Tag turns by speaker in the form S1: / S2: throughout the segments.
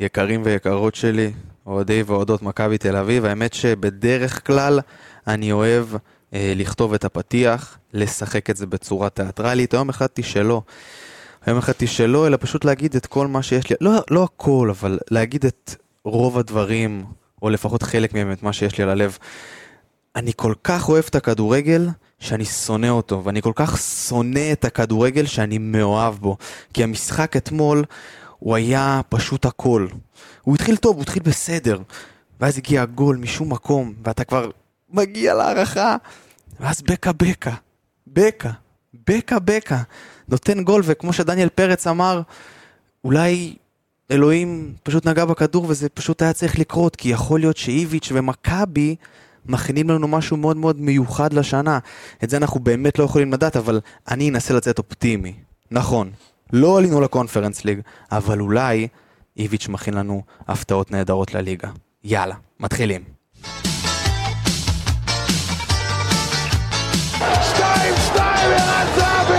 S1: יקרים ויקרות שלי, אוהדי ואוהדות מכבי תל אביב, האמת שבדרך כלל אני אוהב אה, לכתוב את הפתיח, לשחק את זה בצורה תיאטרלית, היום החלטתי שלא. היום החלטתי שלא, אלא פשוט להגיד את כל מה שיש לי, לא, לא הכל, אבל להגיד את רוב הדברים, או לפחות חלק מהם, את מה שיש לי על הלב. אני כל כך אוהב את הכדורגל, שאני שונא אותו, ואני כל כך שונא את הכדורגל שאני מאוהב בו. כי המשחק אתמול, הוא היה פשוט הכל. הוא התחיל טוב, הוא התחיל בסדר. ואז הגיע הגול משום מקום, ואתה כבר מגיע להערכה, ואז בקה בקה, בקה, בקה בקה, נותן גול, וכמו שדניאל פרץ אמר, אולי אלוהים פשוט נגע בכדור וזה פשוט היה צריך לקרות, כי יכול להיות שאיביץ' ומכבי מכינים לנו משהו מאוד מאוד מיוחד לשנה. את זה אנחנו באמת לא יכולים לדעת, אבל אני אנסה לצאת אופטימי. נכון, לא עלינו לקונפרנס ליג, אבל אולי איביץ' מכין לנו הפתעות נהדרות לליגה. יאללה, מתחילים.
S2: שתיים, שתיים, ערן זהבי!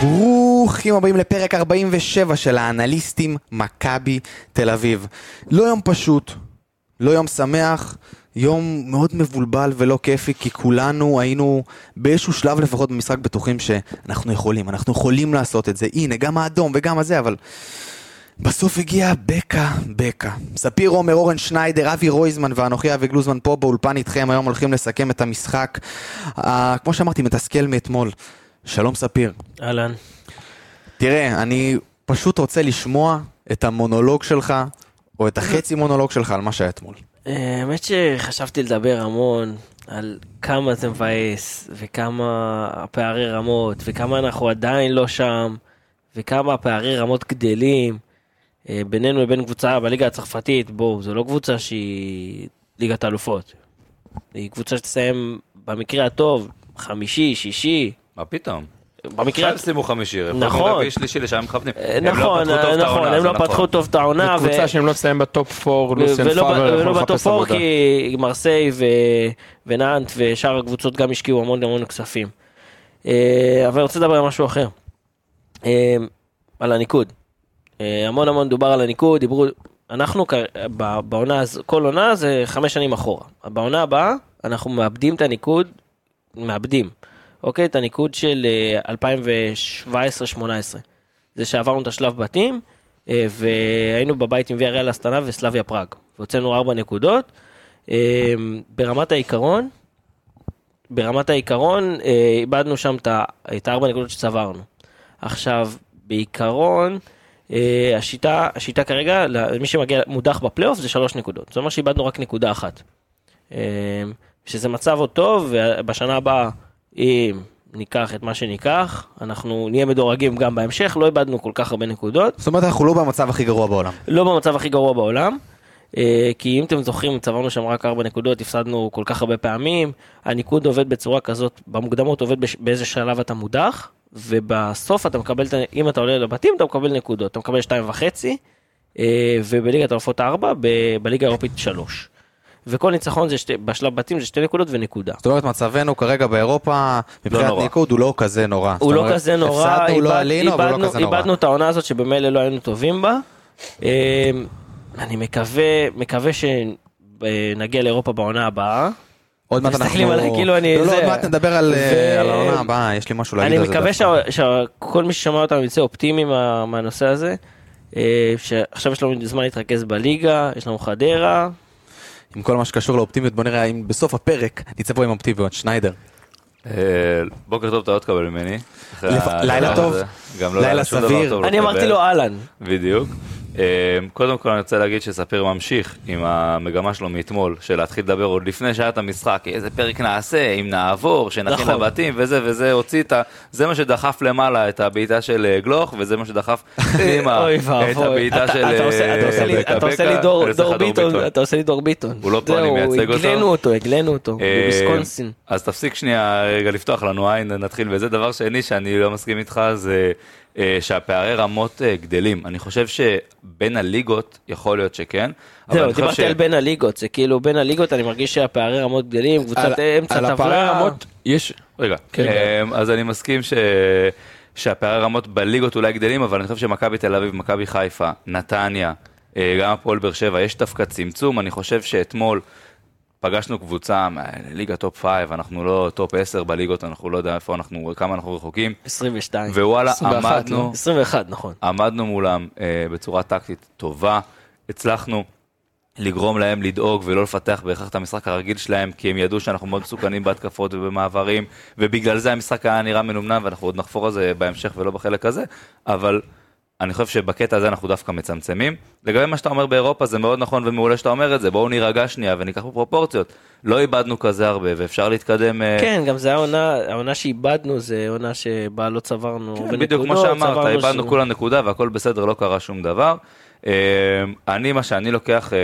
S1: ברוכים הבאים לפרק 47 של האנליסטים מכבי תל אביב. לא יום פשוט, לא יום שמח, יום מאוד מבולבל ולא כיפי, כי כולנו היינו באיזשהו שלב לפחות במשחק בטוחים שאנחנו יכולים, אנחנו יכולים לעשות את זה. הנה, גם האדום וגם הזה, אבל... בסוף הגיע בקה, בקה. ספיר עומר, אורן שניידר, אבי רויזמן ואנוכי אבי גלוזמן פה באולפן איתכם, היום הולכים לסכם את המשחק. Uh, כמו שאמרתי, מתסכל מאתמול. שלום ספיר.
S3: אהלן.
S1: תראה, אני פשוט רוצה לשמוע את המונולוג שלך, או את החצי מונולוג שלך על מה שהיה אתמול.
S3: אה, האמת שחשבתי לדבר המון על כמה זה מבאס, וכמה הפערי רמות, וכמה אנחנו עדיין לא שם, וכמה הפערי רמות גדלים אה, בינינו לבין קבוצה בליגה הצרפתית, בואו, זו לא קבוצה שהיא ליגת האלופות. היא קבוצה שתסיים במקרה הטוב, חמישי, שישי,
S4: מה פתאום?
S3: במקרה...
S4: סיימו חמישי,
S3: נכון.
S4: נכון. רביעי שלישי לשם מכוונים.
S3: אה,
S4: הם לא
S3: נכון,
S4: את
S3: נכון, הם לא
S4: נכון.
S3: פתחו טוב את העונה, ו-
S5: קבוצה שהם לא תסיים ב top 4, לוסיאן פאבר,
S3: ולא
S5: יכול
S3: ב top
S5: לחפש
S3: 4
S5: עבודה.
S3: כי מרסיי ו- ונאנט ושאר הקבוצות גם השקיעו המון המון כספים. אה, אבל אני רוצה לדבר על משהו אחר. אה, על הניקוד. אה, המון המון דובר על הניקוד, דיברו, אנחנו בעונה, כל עונה זה חמש שנים אחורה. בעונה הבאה אנחנו מאבדים את הניקוד, מאבדים, אוקיי? את הניקוד של אה, 2017-2018. זה שעברנו את השלב בתים, אה, והיינו בבית עם ויה ריאל אסטנה וסלביה פראג. והוצאנו ארבע נקודות. אה, ברמת העיקרון, ברמת העיקרון, אה, איבדנו שם את הארבע נקודות שצברנו. עכשיו, בעיקרון, אה, השיטה, השיטה כרגע, למי שמגיע מודח בפלייאוף זה שלוש נקודות. זאת אומרת שאיבדנו רק נקודה אחת. אה, שזה מצב עוד טוב, ובשנה הבאה, אם ניקח את מה שניקח, אנחנו נהיה מדורגים גם בהמשך, לא איבדנו כל כך הרבה נקודות.
S1: זאת אומרת, אנחנו לא במצב הכי גרוע בעולם.
S3: לא במצב הכי גרוע בעולם. אה, כי אם אתם זוכרים, צברנו שם רק 4 נקודות, הפסדנו כל כך הרבה פעמים. הניקוד עובד בצורה כזאת, במוקדמות עובד בש- באיזה שלב אתה מודח, ובסוף אתה מקבל, אם אתה עולה לבתים, אתה מקבל נקודות. אתה מקבל 2.5, אה, ובליגת העופות 4, ב- בליגה האירופית 3. וכל ניצחון זה שתי, בשלב בתים זה 2 נקודות ונקודה.
S1: זאת אומרת, מצבנו כרגע באירופה, מבחינת
S4: נורא.
S1: ניקוד, הוא לא כזה נורא.
S3: הוא לא כזה נורא,
S1: הפסדנו, לא עלינו, אבל לא
S3: איבדנו-
S1: כזה נורא.
S3: איבדנו את העונה הזאת שבמילא לא היינו טובים בה. אה, אני מקווה, מקווה שנגיע לאירופה בעונה הבאה.
S1: עוד מעט
S3: מסתכלים
S1: אנחנו...
S3: עליי כאילו אני
S1: לא, לא,
S3: זה-
S1: עוד מעט נדבר על אה,
S3: ו-
S1: על העונה הבאה, יש לי משהו להגיד
S3: אני
S1: על זה.
S3: מקווה
S1: דווקא.
S3: שה- שכל מי ששמע אותנו יצא אופטימי מה- מהנושא הזה. אה, שעכשיו יש לנו זמן להתרכז בליגה, יש לנו חדרה.
S1: עם כל מה שקשור לאופטימיות, בוא נראה אם בסוף הפרק נצא פה עם אופטימיות. שניידר.
S4: אה, בוקר טוב, אתה עוד תקבל ממני.
S1: לילה טוב,
S4: לא
S1: לילה סביר.
S3: אני אמרתי. לו אהלן.
S4: בדיוק. אה, קודם כל אני רוצה להגיד שספיר ממשיך עם המגמה שלו מאתמול, של להתחיל לדבר עוד לפני שהיה את המשחק, איזה פרק נעשה, אם נעבור, שנכין
S3: נכון.
S4: לבתים וזה וזה, הוציא את ה... זה מה שדחף למעלה את הבעיטה של אה, גלוך, וזה מה שדחף פנימה את. הבעיטה של
S3: אתה עושה- לי- לי דור ביטון, אתה עושה לי דור ביטון.
S4: הוא לא פה, אני מייצג אותו.
S3: הגלינו אותו, הגלינו אותו,
S4: אה,
S3: בוויסקונסין.
S4: אז תפסיק שנייה רגע לפתוח לנו עין, נתחיל בזה. דבר שני שאני לא מסכים איתך זה אה, שהפערי רמות אה, גדלים. אני חושב שבין הליגות יכול להיות שכן.
S3: זהו, דיברתי על בין הליגות, זה כאילו בין הליגות אני מרגיש שהפערי רמות גדלים,
S5: על-
S3: קבוצת אמצע
S5: על הפערי
S3: טבלה.
S5: הרמות יש...
S4: רגע,
S5: כן.
S4: אמ, אז אני מסכים ש... שהפערי רמות בליגות אולי גדלים, אבל אני חושב שמכבי תל אביב, מכבי חיפה, נתניה, אה, גם הפועל באר שבע, יש דווקא צמצום. אני חושב שאתמול פגשנו קבוצה מליגה top 5, אנחנו לא top 10 בליגות, אנחנו לא יודע איפה אנחנו, כמה אנחנו רחוקים,
S3: 22.
S4: ווואלה,
S5: 21,
S4: עמדנו,
S3: 21, נכון.
S4: עמדנו מולם אה, בצורה טקטית טובה, הצלחנו לגרום להם לדאוג ולא לפתח בהכרח את המשחק הרגיל שלהם, כי הם ידעו שאנחנו מאוד מסוכנים בהתקפות ובמעברים, ובגלל זה המשחק היה נראה מנומנם, ואנחנו עוד נחפור על זה בהמשך ולא בחלק הזה, אבל אני חושב שבקטע הזה אנחנו דווקא מצמצמים. לגבי מה שאתה אומר באירופה זה מאוד נכון ומעולה שאתה אומר את זה, בואו נירגע שנייה וניקח בפרופורציות. לא איבדנו כזה הרבה ואפשר להתקדם. אה,
S3: כן, גם זה העונה, העונה שאיבדנו זה עונה שבה לא צברנו
S4: כן,
S3: בנקודות,
S4: בדיוק כמו שאמרת, איבדנו
S3: ש-
S4: כולה נקודה והכל בסדר, לא קרה שום דבר. אה, אני, מה שאני לוקח אה,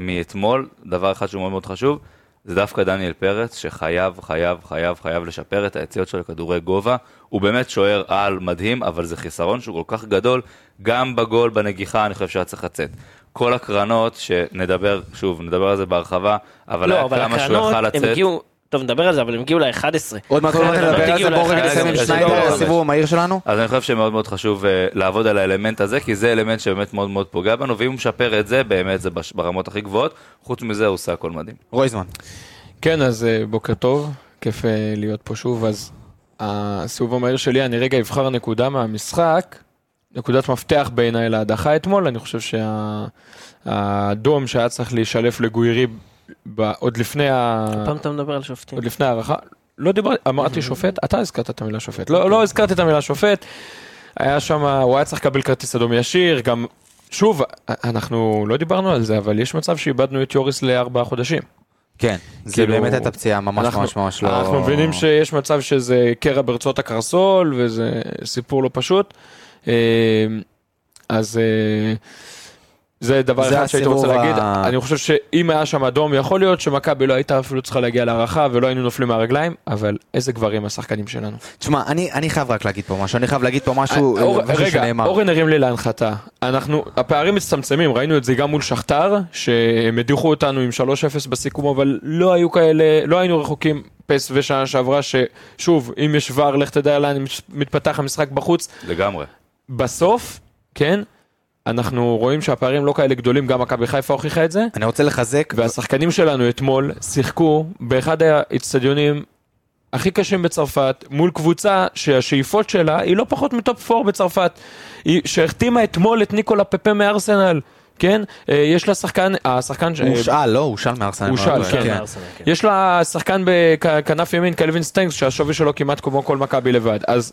S4: מאתמול, דבר אחד שהוא מאוד מאוד חשוב, זה דווקא דניאל פרץ, שחייב, חייב, חייב, חייב לשפר את היציאות שלו לכדורי גובה. הוא באמת שוער על מדהים, אבל זה חיסרון שהוא כל כך גדול, גם בגול, בנגיחה, אני חושב שהיה צריך לצאת. כל הקרנות, שנדבר, שוב, נדבר על זה בהרחבה, אבל
S3: לא,
S4: היה
S3: אבל
S4: כמה שהוא
S3: הקרנות,
S4: יכל
S3: הם
S4: לצאת.
S3: הגיעו, טוב נדבר על זה, אבל הם הגיעו ל-11.
S1: עוד מעט נדבר על זה, בואו רגע נסיים עם שניידר,
S4: רגע.
S1: הסיבוב המהיר שלנו.
S4: אז אני חושב שמאוד מאוד חשוב אה, לעבוד על האלמנט הזה, כי זה אלמנט שבאמת מאוד מאוד פוגע בנו, ואם הוא משפר את זה, באמת זה ברמות הכי גבוהות. חוץ מזה, הוא עושה הכל מדהים.
S1: רויזמן.
S5: כן, אז אה, בוקר טוב, כיף אה, להיות פה שוב. אז הסיבוב המהיר שלי, אני רגע אבחר נקודה מהמשחק, נקודת מפתח בעיניי להדחה אתמול, אני חושב שהאדום שהיה צריך להישלף לגוירי עוד לפני ה...
S3: פעם אתה מדבר על שופטים.
S5: עוד לפני הערכה, לא דיברתי, אמרתי שופט, אתה הזכרת את המילה שופט, לא, לא הזכרתי את המילה שופט, היה שם, הוא היה צריך לקבל כרטיס אדום ישיר, גם, שוב, אנחנו לא דיברנו על זה, אבל יש מצב שאיבדנו את יוריס לארבעה חודשים.
S1: כן, זה
S5: כאילו,
S1: באמת הייתה פציעה ממש
S5: אנחנו-
S1: ממש ממש לא...
S5: אנחנו מבינים שיש מצב שזה קרע ברצועות הקרסול, וזה סיפור לא פשוט. אה, אז אה, זה דבר
S1: זה
S5: אחד שהייתי רוצה
S1: הסיבוב
S5: להגיד.
S1: ה-
S5: אני חושב שאם היה שם אדום, יכול להיות שמכבי לא הייתה אפילו צריכה להגיע להערכה ולא היינו נופלים מהרגליים, אבל איזה גברים השחקנים שלנו.
S1: תשמע, אני אני חייב רק להגיד פה משהו, אני חייב להגיד פה משהו
S5: אה, אור-
S1: משהו
S5: רגע,
S1: שנאמר.
S5: אורן הרים לי להנחתה. אנחנו, הפערים מצטמצמים, ראינו את זה גם מול שכתר, שהם הדיחו אותנו עם 3-0 בסיכום, אבל לא היו כאלה, לא היינו רחוקים פס ושנה שעברה, ששוב, אם יש ור, לך תדע לאן מתפתח המשחק בחוץ.
S4: לגמרי.
S5: בסוף, כן, אנחנו רואים שהפערים לא כאלה גדולים, גם מכבי חיפה הוכיחה את זה,
S1: אני רוצה לחזק,
S5: והשחקנים שלנו אתמול שיחקו באחד האיצטדיונים הכי קשים בצרפת, מול קבוצה שהשאיפות שלה היא לא פחות מ top 4 בצרפת, היא שהחתימה אתמול את ניקולה פפה מארסנל, כן? אה, יש לה שחקן, השחקן... ש-
S1: הוא הושאל, לא, הוא הושאל מארסנל.
S5: הוא הושאל, כן.
S3: כן.
S5: יש לה שחקן בכנף ימין, קלווין סטנקס, שהשווי שלו כמעט כמו כל מכבי לבד. אז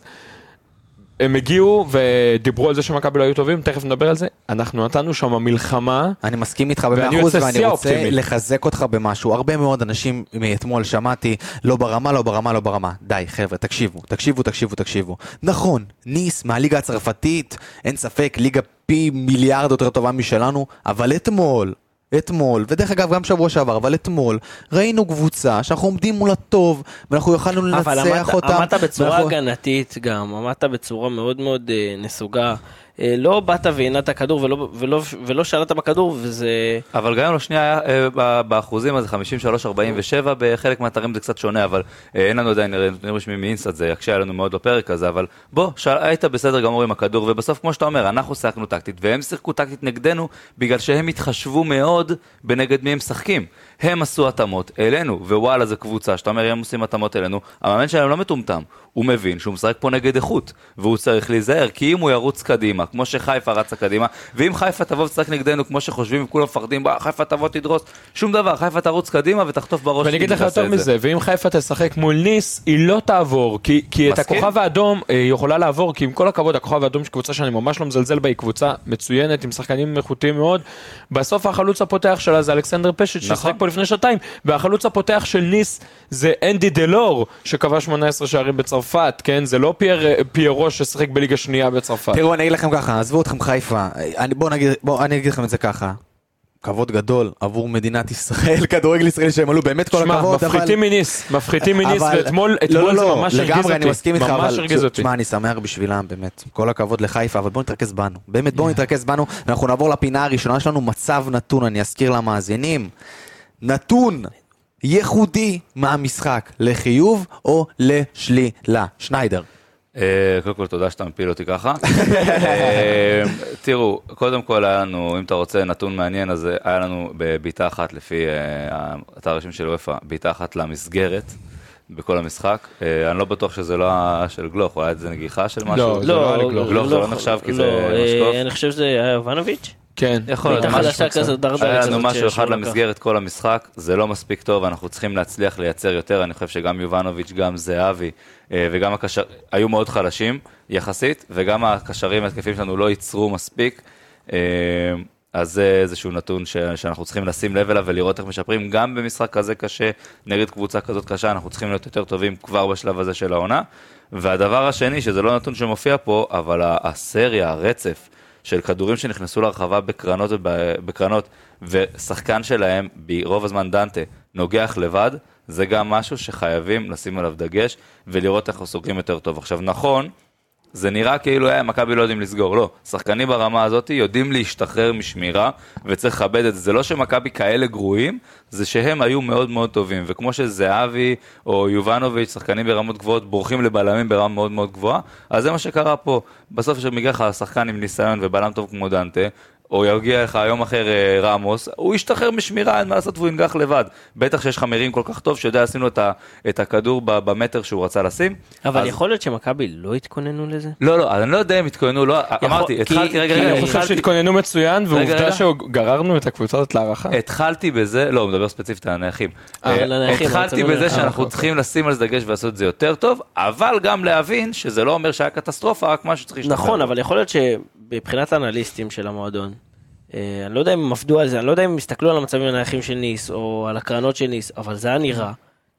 S5: הם הגיעו ודיברו על זה שמכבי לא היו טובים, תכף נדבר על זה. אנחנו נתנו שם מלחמה.
S1: אני מסכים איתך במאה אחוז, ואני רוצה
S5: האופטימי.
S1: לחזק אותך במשהו. הרבה מאוד אנשים מאתמול שמעתי, לא ברמה, לא ברמה, לא ברמה. די, חבר'ה, תקשיבו, תקשיבו, תקשיבו, תקשיבו. נכון, ניס מהליגה הצרפתית, אין ספק, ליגה פי מיליארד יותר טובה משלנו, אבל אתמול, אתמול, ודרך אגב גם שבוע שעבר, אבל אתמול, ראינו קבוצה שאנחנו עומדים מול הטוב, ואנחנו יכולנו
S3: אבל
S1: לנצח
S3: עמדת-
S1: אותם.
S3: עמדת בצורה
S1: ואנחנו-
S3: הגנתית גם, עמדת בצורה מאוד מאוד אה, נסוגה. אה, לא באת והנעת כדור ולא- ולא- ולא שלטת בכדור, וזה...
S4: אבל גם אם לא שנייה אה, באחוזים אז 53-47, בחלק מהאתרים זה קצת שונה, אבל אה, אין לנו עדיין נתונים רשמיים מאינסטאט, זה יקשה עלינו מאוד בפרק הזה, אבל בוא, שאל- היית בסדר גמור עם הכדור, ובסוף כמו שאתה אומר, אנחנו שיחקנו טקטית, והם שיחקו טקטית נגדנו, בגלל שהם התחשבו מאוד בנגד מי הם משחקים. הם עשו התאמות אלינו, ווואלה זו קבוצה שאתה אומר, הם עושים התאמות אלינו, המאמן שלהם לא מטומטם, הוא מבין שהוא משחק פה נגד איכות, והוא צריך להיזהר, כי אם הוא ירוץ קדימה, כמו שחיפה רצה קדימה, ואם חיפה תבוא ותשחק נגדנו כמו שחושבים וכולם מפחדים, "בוא, חיפה תבוא תדרוס, שום דבר, חיפה תרוץ קדימה ותחטוף בראש.
S5: ואני אגיד לך יותר. מזה, ואם חיפה תשחק מול ניס, היא לא תעבור, כי, כי את. הכוכב האדום אה, היא יכולה לעבור, כי עם כל הכבוד, הכוכב האדום היא קבוצה שאני ממש לא מזלזל בה, היא קבוצה מצוינת, עם שחקנים איכותיים מאוד. בסוף החלוץ הפותח שלה זה אלכסנדר פשט,
S4: נכון.
S5: פה לפני שנתיים, והחלוץ הפותח של ניס זה אנדי דלור, שכבש 18 שערים בצרפת, כן? זה לא פייר, אה, פיירו ששיחק בליגה שנייה בצרפת.
S1: תראו, אני אגיד לכם ככה, עזבו אתכם חיפה, אני, בואו נגיד, בואו אני אגיד לכם את זה ככה. כבוד גדול עבור מדינת ישראל, כדורגל ישראלי שהם עלו באמת כל
S5: שמע,
S1: הכבוד, אבל...
S5: מפחיתים מניס, מפחיתים מניס, ואתמול
S1: לא, לא,
S5: זה
S1: לא,
S5: ממש הרגיז
S1: לגמרי,
S5: אותי.
S1: אני מסכים איתך, אבל... תשמע, אני שמח בשבילם, באמת. כל הכבוד לחיפה, אבל בואו נתרכז בנו. באמת, בואו נתרכז בנו, ואנחנו נעבור לפינה הראשונה, יש לנו מצב נתון, אני אזכיר למאזינים. נתון ייחודי מהמשחק, לחיוב או לשלילה. שניידר.
S4: אה, קודם כל תודה שאתה מפיל אותי ככה. אה, תראו, קודם כל היה לנו, אם אתה רוצה נתון מעניין, אז היה לנו בבעיטה אחת לפי אה, האתר הרשמי של וופא, בעיטה אחת למסגרת בכל המשחק. אה, אני לא בטוח שזה לא היה של גלוך, או היה איזה נגיחה של משהו.
S5: לא, זה לא היה לגלוך.
S4: גלוך זה לא נחשב כי זה
S3: אה,
S4: משקוף?
S3: אני חושב שזה היה יובנוביץ'.
S5: כן.
S4: יכול להיות, משהו
S3: חדשה. כזאת, דרדרת
S4: היה לנו משהו אחד. למסגרת כל המשחק, זה לא מספיק טוב, אנחנו צריכים להצליח לייצר יותר, אני חושב שגם יובנוביץ', גם זהבי אה, וגם הקשר... היו מאוד חלשים יחסית, וגם הקשרים ההתקפים שלנו לא ייצרו מספיק. אה, אז זה איזשהו נתון ש... שאנחנו צריכים לשים לב אליו ולראות איך משפרים, גם במשחק כזה קשה, נגד קבוצה כזאת קשה, אנחנו צריכים להיות יותר טובים כבר בשלב הזה של העונה. והדבר השני, שזה לא נתון שמופיע פה, אבל הסריה, הרצף, של כדורים שנכנסו לרחבה בקרנות, בקרנות ושחקן שלהם, ברוב הזמן דנטה, נוגח לבד, זה גם משהו שחייבים לשים עליו דגש ולראות איך אנחנו סוגרים יותר טוב. עכשיו נכון, זה נראה כאילו אה, מכבי לא יודעים לסגור, לא. שחקנים ברמה הזאת יודעים להשתחרר משמירה וצריך לכבד את זה. זה לא שמכבי כאלה גרועים, זה שהם היו מאוד מאוד טובים. וכמו שזהבי או יובנוביץ', שחקנים ברמות גבוהות, בורחים לבלמים ברמה מאוד מאוד גבוהה, אז זה מה שקרה פה. בסוף כשמגיע לך שחקן עם ניסיון ובלם טוב כמו דנטה, או יגיע לך יום אחר אה, רמוס, הוא ישתחרר משמירה, אין מה לעשות והוא ינגח לבד. בטח שיש לך מרים כל כך טוב שיודע לשים לו את, ה, את הכדור במטר שהוא רצה לשים.
S3: אבל
S4: אז-
S3: יכול להיות שמכבי לא התכוננו לזה?
S4: לא, לא, אני לא יודע אם התכוננו, לא, אמרתי,
S3: כי-
S4: התחלתי, רגע,
S3: כי
S4: רגע,
S5: אני חושב
S4: התחלתי,
S5: שהתכוננו מצוין. ועובדה שגררנו את הקבוצה הזאת להערכה.
S4: התחלתי בזה, לא, הוא מדבר ספציפית על הנייחים.
S5: אה,
S4: אה, התחלתי בזה שאנחנו
S5: אה,
S4: צריכים לשים על זה דגש ולעשות את זה יותר טוב, אבל גם להבין שזה לא אומר שהיה קטסטרופה, רק משהו שצריך להשתפר.
S3: נכון, אבל יכול להיות שמבחינת האנליסטים של המועדון, אה, אני לא יודע אם הם עבדו על זה, אני לא יודע אם הם הסתכלו על המצבים הנייחים של ניס, או על הקרנות של ניס, אבל זה היה נראה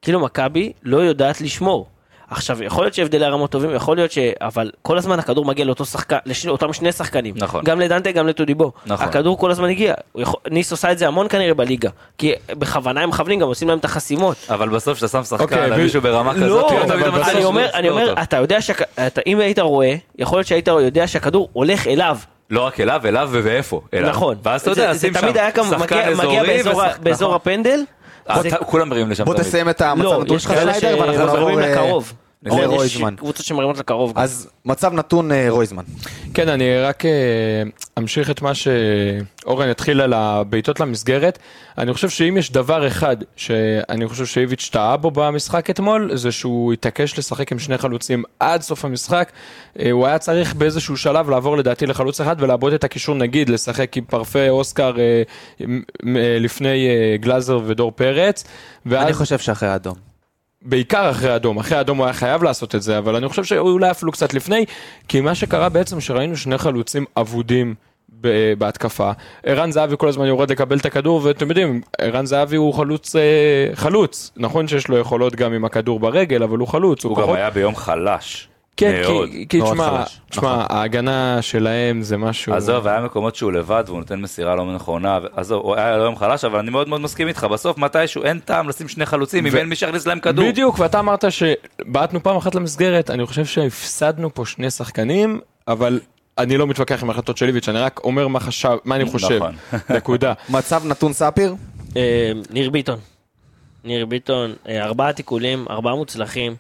S3: כאילו מכבי לא יודעת לשמור. עכשיו, יכול להיות שהבדלי הרמות טובים, יכול להיות ש... אבל כל הזמן הכדור מגיע לאותו שחקן, לאותם שני שחקנים.
S4: נכון.
S3: גם לדנטה, גם לטודיבו.
S4: נכון.
S3: הכדור כל הזמן הגיע. יכול- ניס עושה את זה המון כנראה בליגה. כי בכוונה הם מכוונים, גם עושים להם את החסימות.
S4: אבל בסוף כשאתה שם שחקן
S5: אוקיי,
S4: על
S5: ו-
S4: מישהו ברמה כזאת,
S3: לא,
S4: לא תמיד אתה מצליח
S3: אני אומר, אני אומר,
S4: אותו.
S3: אתה יודע שאם היית רואה, יכול להיות שהיית יודע שהכדור הולך אליו.
S4: לא רק אליו, אליו ואיפה. אליו.
S3: נכון.
S4: ואז אתה
S3: זה-
S4: יודע,
S3: זה
S4: שים שם
S3: תמיד היה
S4: שחקן
S3: מגיע- מגיע
S4: אזורי
S3: באזור ה-
S4: ושחק-
S3: באזור
S4: נכון.
S3: הפנדל.
S4: כולם מרימים לשם
S1: בוא. תסיים את המצב
S3: לא,
S1: נתון
S3: יש
S1: שלך
S3: כאלה
S1: שניידר, ואנחנו נעבור
S3: שמרימים
S1: אה,
S3: לקרוב.
S1: לרויזמן.
S3: יש קבוצות שמרימות לקרוב.
S1: אז מצב נתון אה, רויזמן.
S5: כן, אני רק אה, אמשיך את מה שאורן התחיל על הבעיטות למסגרת. אני חושב שאם יש דבר אחד שאני חושב שאיביץ' טעה בו במשחק אתמול, זה שהוא התעקש לשחק עם שני חלוצים עד סוף המשחק. אה, הוא היה צריך באיזשהו שלב לעבור לדעתי לחלוץ אחד ולעבוד את הקישור, נגיד, לשחק עם פרפה אוסקר לפני גלאזר ודור פרץ. ואז...
S1: אני חושב שאחרי האדום.
S5: בעיקר אחרי האדום, אחרי האדום הוא היה חייב לעשות את זה, אבל אני חושב שאולי אפילו קצת לפני, כי מה שקרה בעצם שראינו שני חלוצים אבודים בהתקפה, ערן זהבי כל הזמן יורד לקבל את הכדור, ואתם יודעים, ערן זהבי הוא חלוץ, אה, חלוץ, נכון שיש לו יכולות גם עם הכדור ברגל, אבל הוא חלוץ, הוא,
S4: הוא גם
S5: פחות...
S4: היה ביום חלש.
S5: כן,
S4: מאוד.
S5: כי, כי תשמע, תשמע,
S1: נכון.
S5: ההגנה שלהם זה משהו...
S4: עזוב, היה מקומות שהוא לבד והוא נותן מסירה לא נכונה, עזוב, הוא היה יום חלש, אבל אני מאוד מאוד מסכים איתך, בסוף מתישהו אין טעם לשים שני חלוצים אם
S5: ו-
S4: אין מי שיכניס להם כדור.
S5: בדיוק, ואתה אמרת שבעטנו פעם אחת למסגרת, אני חושב שהפסדנו פה שני שחקנים, אבל אני לא מתווכח עם ההחלטות של איביץ', אני רק אומר מה חשב, מה אני חושב,
S4: נכון.
S5: נקודה.
S1: מצב נתון ספיר?
S3: אה, ניר ביטון. ניר ביטון, אה, ארבעה תיקולים, ארבעה מוצלחים.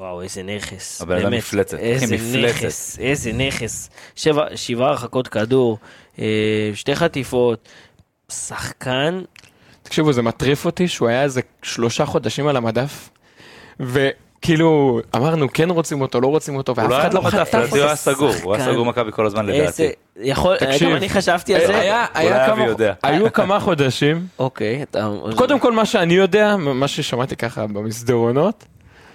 S3: אה, וואו, איזה נכס.
S4: הבן אדם. מפלצת,
S3: איזה
S4: מפלצת.
S3: נכס, איזה נכס. שבע, שבעה הרחקות כדור, אה, שתי חטיפות. שחקן,
S5: תקשיבו, זה מטריף אותי שהוא היה איזה שלושה חודשים על המדף, והוא כאילו, אמרנו כן רוצים אותו, לא רוצים אותו, ואף
S4: לא
S5: אחד לא חטף
S4: לדעתי הוא היה סגור, הוא היה. סגור מכבי כל הזמן לדעתי.
S3: יכול,
S5: תקשיב.
S3: גם אני חשבתי על זה.
S5: כמה,
S4: יודע.
S5: היו כמה חודשים,
S3: אוקיי, אתה...
S5: קודם כל מה שאני יודע, מה ששמעתי ככה במסדרונות,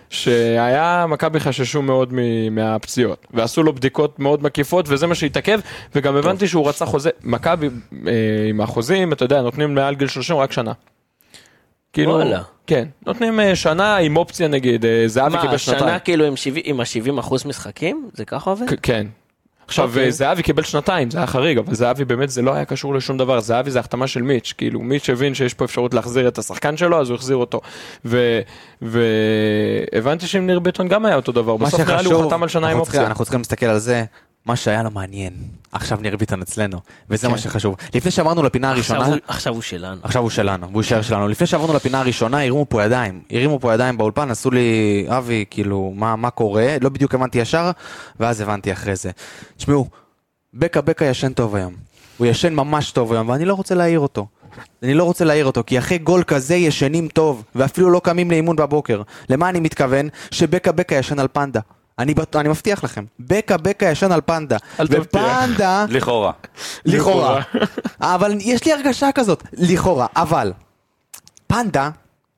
S5: שהיה, מכבי חששו מאוד מהפציעות, ועשו לו בדיקות מאוד מקיפות, וזה מה שהתעכב, וגם הבנתי שהוא רצה חוזה, מכבי אה, עם החוזים, אתה יודע, נותנים מעל גיל 30 רק שנה. כאילו,
S3: וואלה.
S5: כן, נותנים אה, שנה עם אופציה נגיד, אה, זהבי
S3: מה,
S5: קיבל
S3: שנה
S5: שנתיים.
S3: כאילו עם 70 עם ה-70 אחוז משחקים? זה ככה עובד?
S5: כן. עכשיו,
S3: אוקיי.
S5: okay. זהבי קיבל שנתיים, זה היה חריג, אבל זהבי באמת זה לא היה קשור לשום דבר, זהבי זה החתמה של מיץ', כאילו מיץ' הבין שיש פה אפשרות להחזיר את השחקן שלו, אז הוא החזיר אותו. והבנתי שעם ניר ביטון גם היה אותו דבר, בסוף נראה לי הוא חתם על שנה עם אופציה.
S1: אנחנו צריכים להסתכל על זה, מה שהיה לו מעניין. עכשיו ניר ביטון אצלנו, וזה
S5: כן.
S1: מה שחשוב. לפני שעברנו לפינה
S3: עכשיו
S1: הראשונה,
S3: הוא- עכשיו הוא שלנו.
S1: עכשיו הוא שלנו, והוא יישאר שלנו. לפני שעברנו לפינה הראשונה, הרימו פה ידיים. הרימו פה ידיים באולפן, עשו לי, אבי, כאילו, מה, מה קורה? לא בדיוק הבנתי ישר, ואז הבנתי אחרי זה. תשמעו, בקה בקה ישן טוב היום. הוא ישן ממש טוב היום, ואני לא רוצה להעיר אותו. אני לא רוצה להעיר אותו, כי אחרי גול כזה ישנים טוב, ואפילו לא קמים לאימון בבוקר. למה אני מתכוון? שבקה בקה ישן על פנדה. אני, בט... אני מבטיח לכם, בקה בקה ישן על פנדה.
S5: אל תבטיח.
S1: ופנדה...
S4: לכאורה.
S1: לכאורה. אבל יש לי הרגשה כזאת, לכאורה, אבל פנדה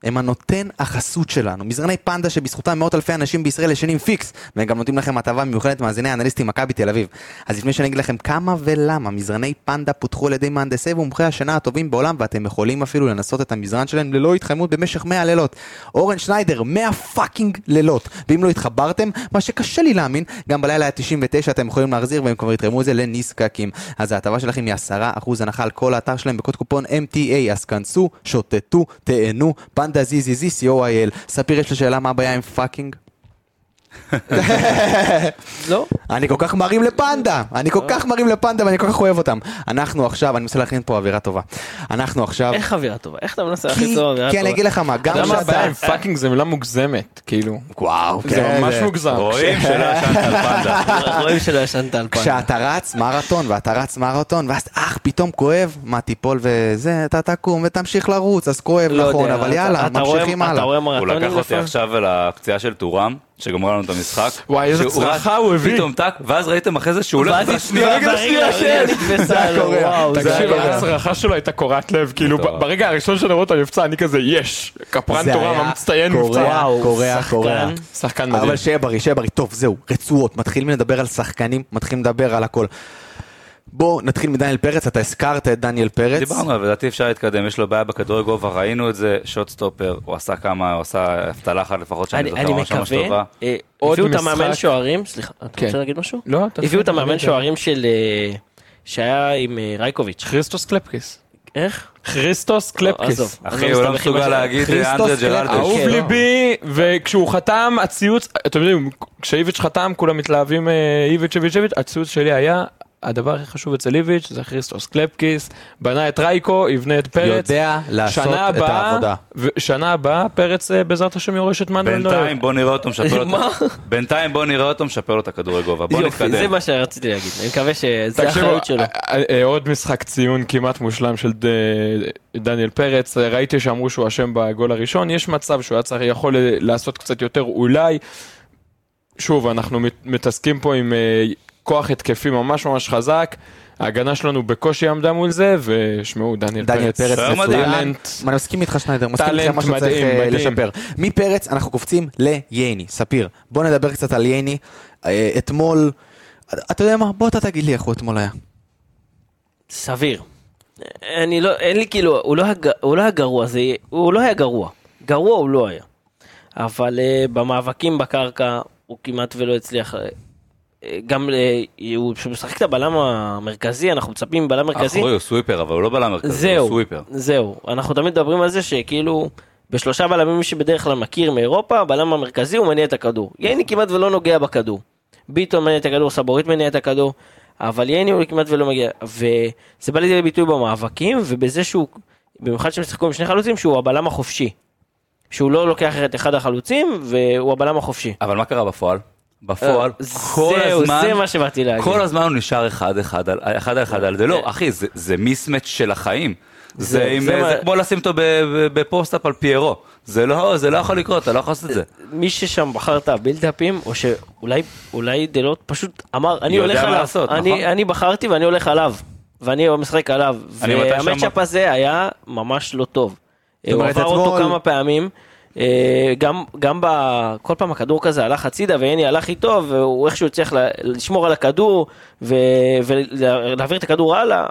S1: הם הנותן החסות שלנו. מזרני פנדה שבזכותם מאות אלפי אנשים בישראל ישנים פיקס, והם גם נותנים לכם הטבה מיוחדת מאזיני האנליסטים מכבי תל אביב. אז לפני שאני אגיד לכם כמה ולמה מזרני פנדה פותחו על ידי מהנדסי ומומחי השינה הטובים בעולם, ואתם יכולים אפילו לנסות את המזרן שלהם ללא התחייבות במשך 100 לילות. אורן שניידר, 100 fucking לילות. ואם לא התחברתם, מה שקשה לי להאמין, גם בלילה ה-99 אתם יכולים להחזיר והם כבר יתרמו את זה לנזקקים. אז ההטבה שלכם היא 10% הנחה על כל האתר שלהם בקוד קופון MTA, אז כנסו, שוטטו, תהנו, פנדה zzz co.il. ספיר, יש לי שאלה מה הבעיה עם fucking?
S3: לא?
S1: אני כל כך מרים לפנדה, אני כל כך מרים לפנדה ואני כל כך אוהב אותם. אנחנו עכשיו, אני מנסה להכין פה אווירה טובה. אנחנו עכשיו...
S3: איך אווירה טובה? איך אתה מנסה
S1: כי,
S3: להכניס לו אווירה
S1: כי אני
S3: טובה?
S1: אגיד לך מה, גם
S5: למה הבעיה עם
S1: שאתה...
S5: fucking זה מילה מוגזמת, כאילו.
S1: וואו,
S5: זה
S1: כן,
S5: ממש מוגזם.
S4: רואים שלא ישנת על פנדה.
S3: רואים שלא ישנת על פנדה.
S1: כשאתה רץ מרתון ואתה רץ מרתון ואז אח פתאום כואב מה תיפול וזה אתה תקום ותמשיך לרוץ אז כואב
S3: לא
S1: נכון אבל יאללה ממשיכים הלאה.
S4: הוא לקח אותי? עכשיו לפציעה של טורם, שגמרה לנו את המשחק.
S5: וואי, איזה צרחה הוא הביא.
S4: פתאום טאק, ואז ראיתם אחרי זה שהוא הולך...
S3: ואז היא
S4: ברגע
S3: ברגע
S4: השנייה
S3: נתפסה לו. וואו, זה
S5: תקשיב,
S3: היה-
S5: הצרחה שלו הייתה קורעת לב, כאילו ברגע הראשון שאני רואה אותו נפצע, אני כזה, יש, קפרן
S1: זה
S5: תורה המצטיין מבצע.
S3: וואו,
S1: קורע. קורע.
S5: שחקן מדהים.
S1: אבל שיהיה בריא שיהיה בריא טוב זהו רצועות מתחילים לדבר על שחקנים מתחילים לדבר על הכל. בוא נתחיל מדניאל פרץ אתה הזכרת את דניאל פרץ.
S4: דיברנו עליו, לדעתי אפשר להתקדם, יש לו בעיה בכדורי גובה, ראינו את זה, shot stopper, הוא עשה כמה, הוא עשה הצלה אחת לפחות שאני
S3: אני
S4: זוכר ממש ממש
S3: מקווה,
S4: טובה.
S3: אה,
S5: עוד
S3: הביאו את. המאמן שוערים, סליחה, אתה
S5: כן.
S3: רוצה להגיד משהו?
S5: לא, תתחיל,
S3: הביאו את המאמן. שוערים של... אה, שהיה עם אה, רייקוביץ'.
S5: כריסטוס קלפקיס.
S3: איך?
S5: כריסטוס קלפקיס.
S3: עזוב, אני
S4: אחי, הוא לא
S3: מסתבך עם
S4: מסוגל. להגיד אנדרה ג'רלדש.
S5: אהוב
S3: כן.
S5: ליבי, וכשהוא חתם, הציוץ, אתם יודעים, כשאיביץ' חתם, כולם מתלהבים איביץ' איביץ' איביץ', הציוץ שלי היה, הדבר הכי חשוב אצל איביץ' זה כריסטוס קלפקיס, בנה את רייקו, יבנה את פרץ.
S1: יודע לעשות
S5: שנה
S1: את
S5: הבאה-
S1: העבודה.
S5: ושנה הבאה פרץ אה, בעזרת השם יורש את מנואל נויר.
S4: בינתיים בוא נראה אותו משפר לו את
S3: מה?
S4: בינתיים בוא נראה אותו משפר לו את הכדורי גובה, בוא
S3: יופי, זה
S4: נתקדם.
S3: מה שרציתי להגיד, אני מקווה שזה
S5: תקשיבו,
S3: האחריות שלו.
S5: אה, אה, עוד משחק ציון כמעט מושלם של ד- דניאל פרץ, אה, ראיתי שאמרו שהוא אשם בגול הראשון, יש מצב שהוא היה צריך, יכול לעשות קצת יותר אולי. שוב, אנחנו מת- מתעסקים פה עם אה, כוח התקפי ממש ממש חזק, ההגנה שלנו בקושי עמדה מול זה, ושמעו, דניאל
S1: דניאל
S5: פרץ,
S1: פרץ.
S5: טאלנט.
S1: אני מסכים איתך שניידר, מסכים איתך מה שצריך
S5: מדהים,
S1: אה,
S5: מדהים.
S1: לשפר. מפרץ אנחנו קופצים לייני, ספיר. בוא נדבר קצת על ייני. אה, אתמול, אתה יודע מה? בוא אתה תגיד לי איך הוא אתמול היה.
S3: סביר. אני לא, אין לי כאילו, הוא לא היה ג- הוא לא היה גרוע, זה, הוא לא היה גרוע. גרוע הוא לא היה. אבל uh, במאבקים בקרקע הוא כמעט ולא הצליח. אה, אה, גם uh, הוא משחק את הבלם המרכזי, אנחנו מצפים מבלם מרכזי.
S4: אחורי הוא סוויפר, אבל הוא לא בלם מרכזי, הוא
S3: זהו,
S4: סוויפר.
S3: זהו. אנחנו תמיד מדברים על זה שכאילו בשלושה בלמים מי שבדרך כלל מכיר מאירופה, הבלם המרכזי הוא מניע את הכדור. ייני כמעט ולא נוגע בכדור. ביטון מניע את הכדור, סבורית מניע את הכדור, אבל ייני הוא כמעט ולא מגיע. וזה בא לידי ביטוי במאבקים, ובזה שהוא, במיוחד שהם שיחקו עם שני חלוצים, שהוא הבלם החופשי. שהוא לא לוקח את אחד החלוצים, והוא הבלם החופשי.
S4: אבל מה קרה בפועל? בפועל,
S3: אה,
S4: כל
S3: זהו,
S4: הזמן,
S3: זה מה שבאתי להגיד.
S4: כל הזמן הוא נשאר אחד אחד על אחד על אחד על זה, לא, אחי, זה- זה mismatch של החיים. זה
S3: זה-
S4: עם-
S3: זה
S4: זה
S3: מה-
S4: כמו לשים אותו ב post-up על פיירו. זה לא, זה לא יכול לקרות, אתה לא יכול לעשות את זה.
S3: מי ששם בחר את הבילדאפים, או שאולי אולי דלוט פשוט אמר, אני הולך עליו,
S4: לעשות,
S3: אני,
S4: נכון?
S3: אני בחרתי ואני הולך עליו, ואני משחק עליו,
S4: וה
S3: matchup
S4: שאמר-
S3: הזה היה ממש לא טוב. הוא עבר אותו כמה פעמים, אה, גם, גם ב... כל פעם הכדור כזה הלך הצידה והני הלך איתו, והוא איכשהו הצליח לשמור על הכדור ו- ולהעביר את הכדור הלאה.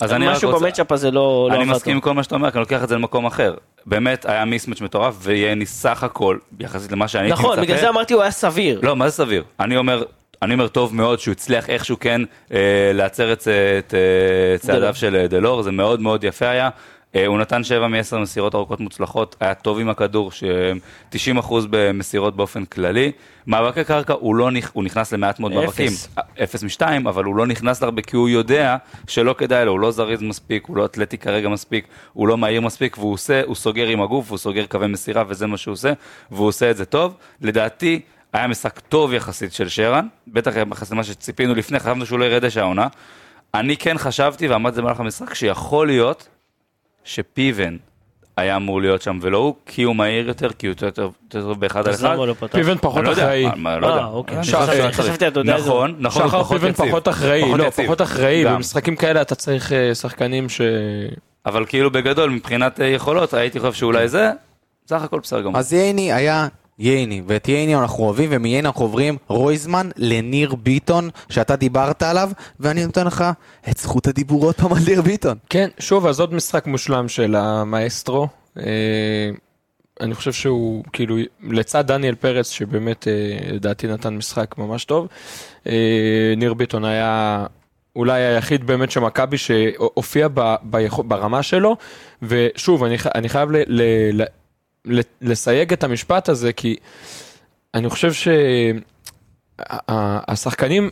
S4: אז אני רק
S3: משהו
S4: רוצה-
S3: במצ'אפ הזה לא, לא
S4: אני מסכים עם. כל מה שאתה אומר, כי אני לוקח את זה למקום אחר. באמת, היה מיסמץ' מטורף, ויאני סך הכל, יחסית למה שאני הייתי מצפה.
S3: נכון, בגלל זה אמרתי הוא היה סביר.
S4: לא, מה זה סביר? אני אומר, אני אומר טוב מאוד שהוא הצליח איכשהו כן אה, להצר את, את אה, צעדיו
S3: דלור.
S4: של אה, דלור, זה מאוד מאוד יפה היה. אה, הוא נתן 7 מ-10 מסירות ארוכות מוצלחות, היה טוב עם הכדור, ש-90% במסירות באופן כללי. מאבקי קרקע, הוא, לא נכ... הוא נכנס למעט מאוד
S3: אפס.
S4: מאבקים. אה, אפס משתיים, אבל הוא לא נכנס להרבה כי הוא יודע שלא כדאי לו, הוא לא זריז מספיק, הוא לא אתלטי כרגע מספיק, הוא לא מהיר מספיק, והוא עושה, הוא סוגר עם הגוף, הוא סוגר קווי מסירה, וזה מה שהוא עושה, והוא עושה את זה טוב. לדעתי, היה משחק טוב יחסית של שרן, בטח יחסית למה שציפינו לפני, חשבנו שהוא לא ירד דשא העונה. אני כן חשבתי, ואמרתי את זה במהלך המשחק, שיכול להיות שפיבן היה אמור להיות שם ולא הוא, כי הוא מהיר יותר, כי הוא יותר טוב באחד על אחד.
S3: לא?
S5: פיבן פחות אחראי.
S4: לא יודע.
S3: אה, אוקיי. חשבתי. אתה יודע,
S4: נכון, נכון,
S5: שחר
S4: פחות
S5: פיבן
S4: יציב.
S5: פחות אחראי,
S4: פחות
S5: לא,
S4: יציב.
S5: פחות אחראי,
S4: גם.
S5: במשחקים כאלה אתה צריך אה, שחקנים ש...
S4: אבל כאילו בגדול, מבחינת אה, יכולות, הייתי חושב שאולי זה, סך הכל בסדר גמור.
S1: אז ייני היה ייני, ואת ייני אנחנו אוהבים, ומייני אנחנו עוברים רויזמן לניר ביטון, שאתה דיברת עליו, ואני נותן לך את זכות הדיבור עוד פעם על ניר ביטון.
S5: כן, שוב, אז עוד משחק מושלם של המאסטרו. אה, אני חושב שהוא, כאילו, לצד דניאל פרץ, שבאמת, אה, לדעתי נתן משחק ממש טוב, אה, ניר ביטון היה אולי היחיד באמת של מכבי שהופיע ב, ביכול, ברמה שלו, ושוב, אני, אני חייב ל, ל, ל, לסייג את המשפט הזה, כי אני חושב שהשחקנים,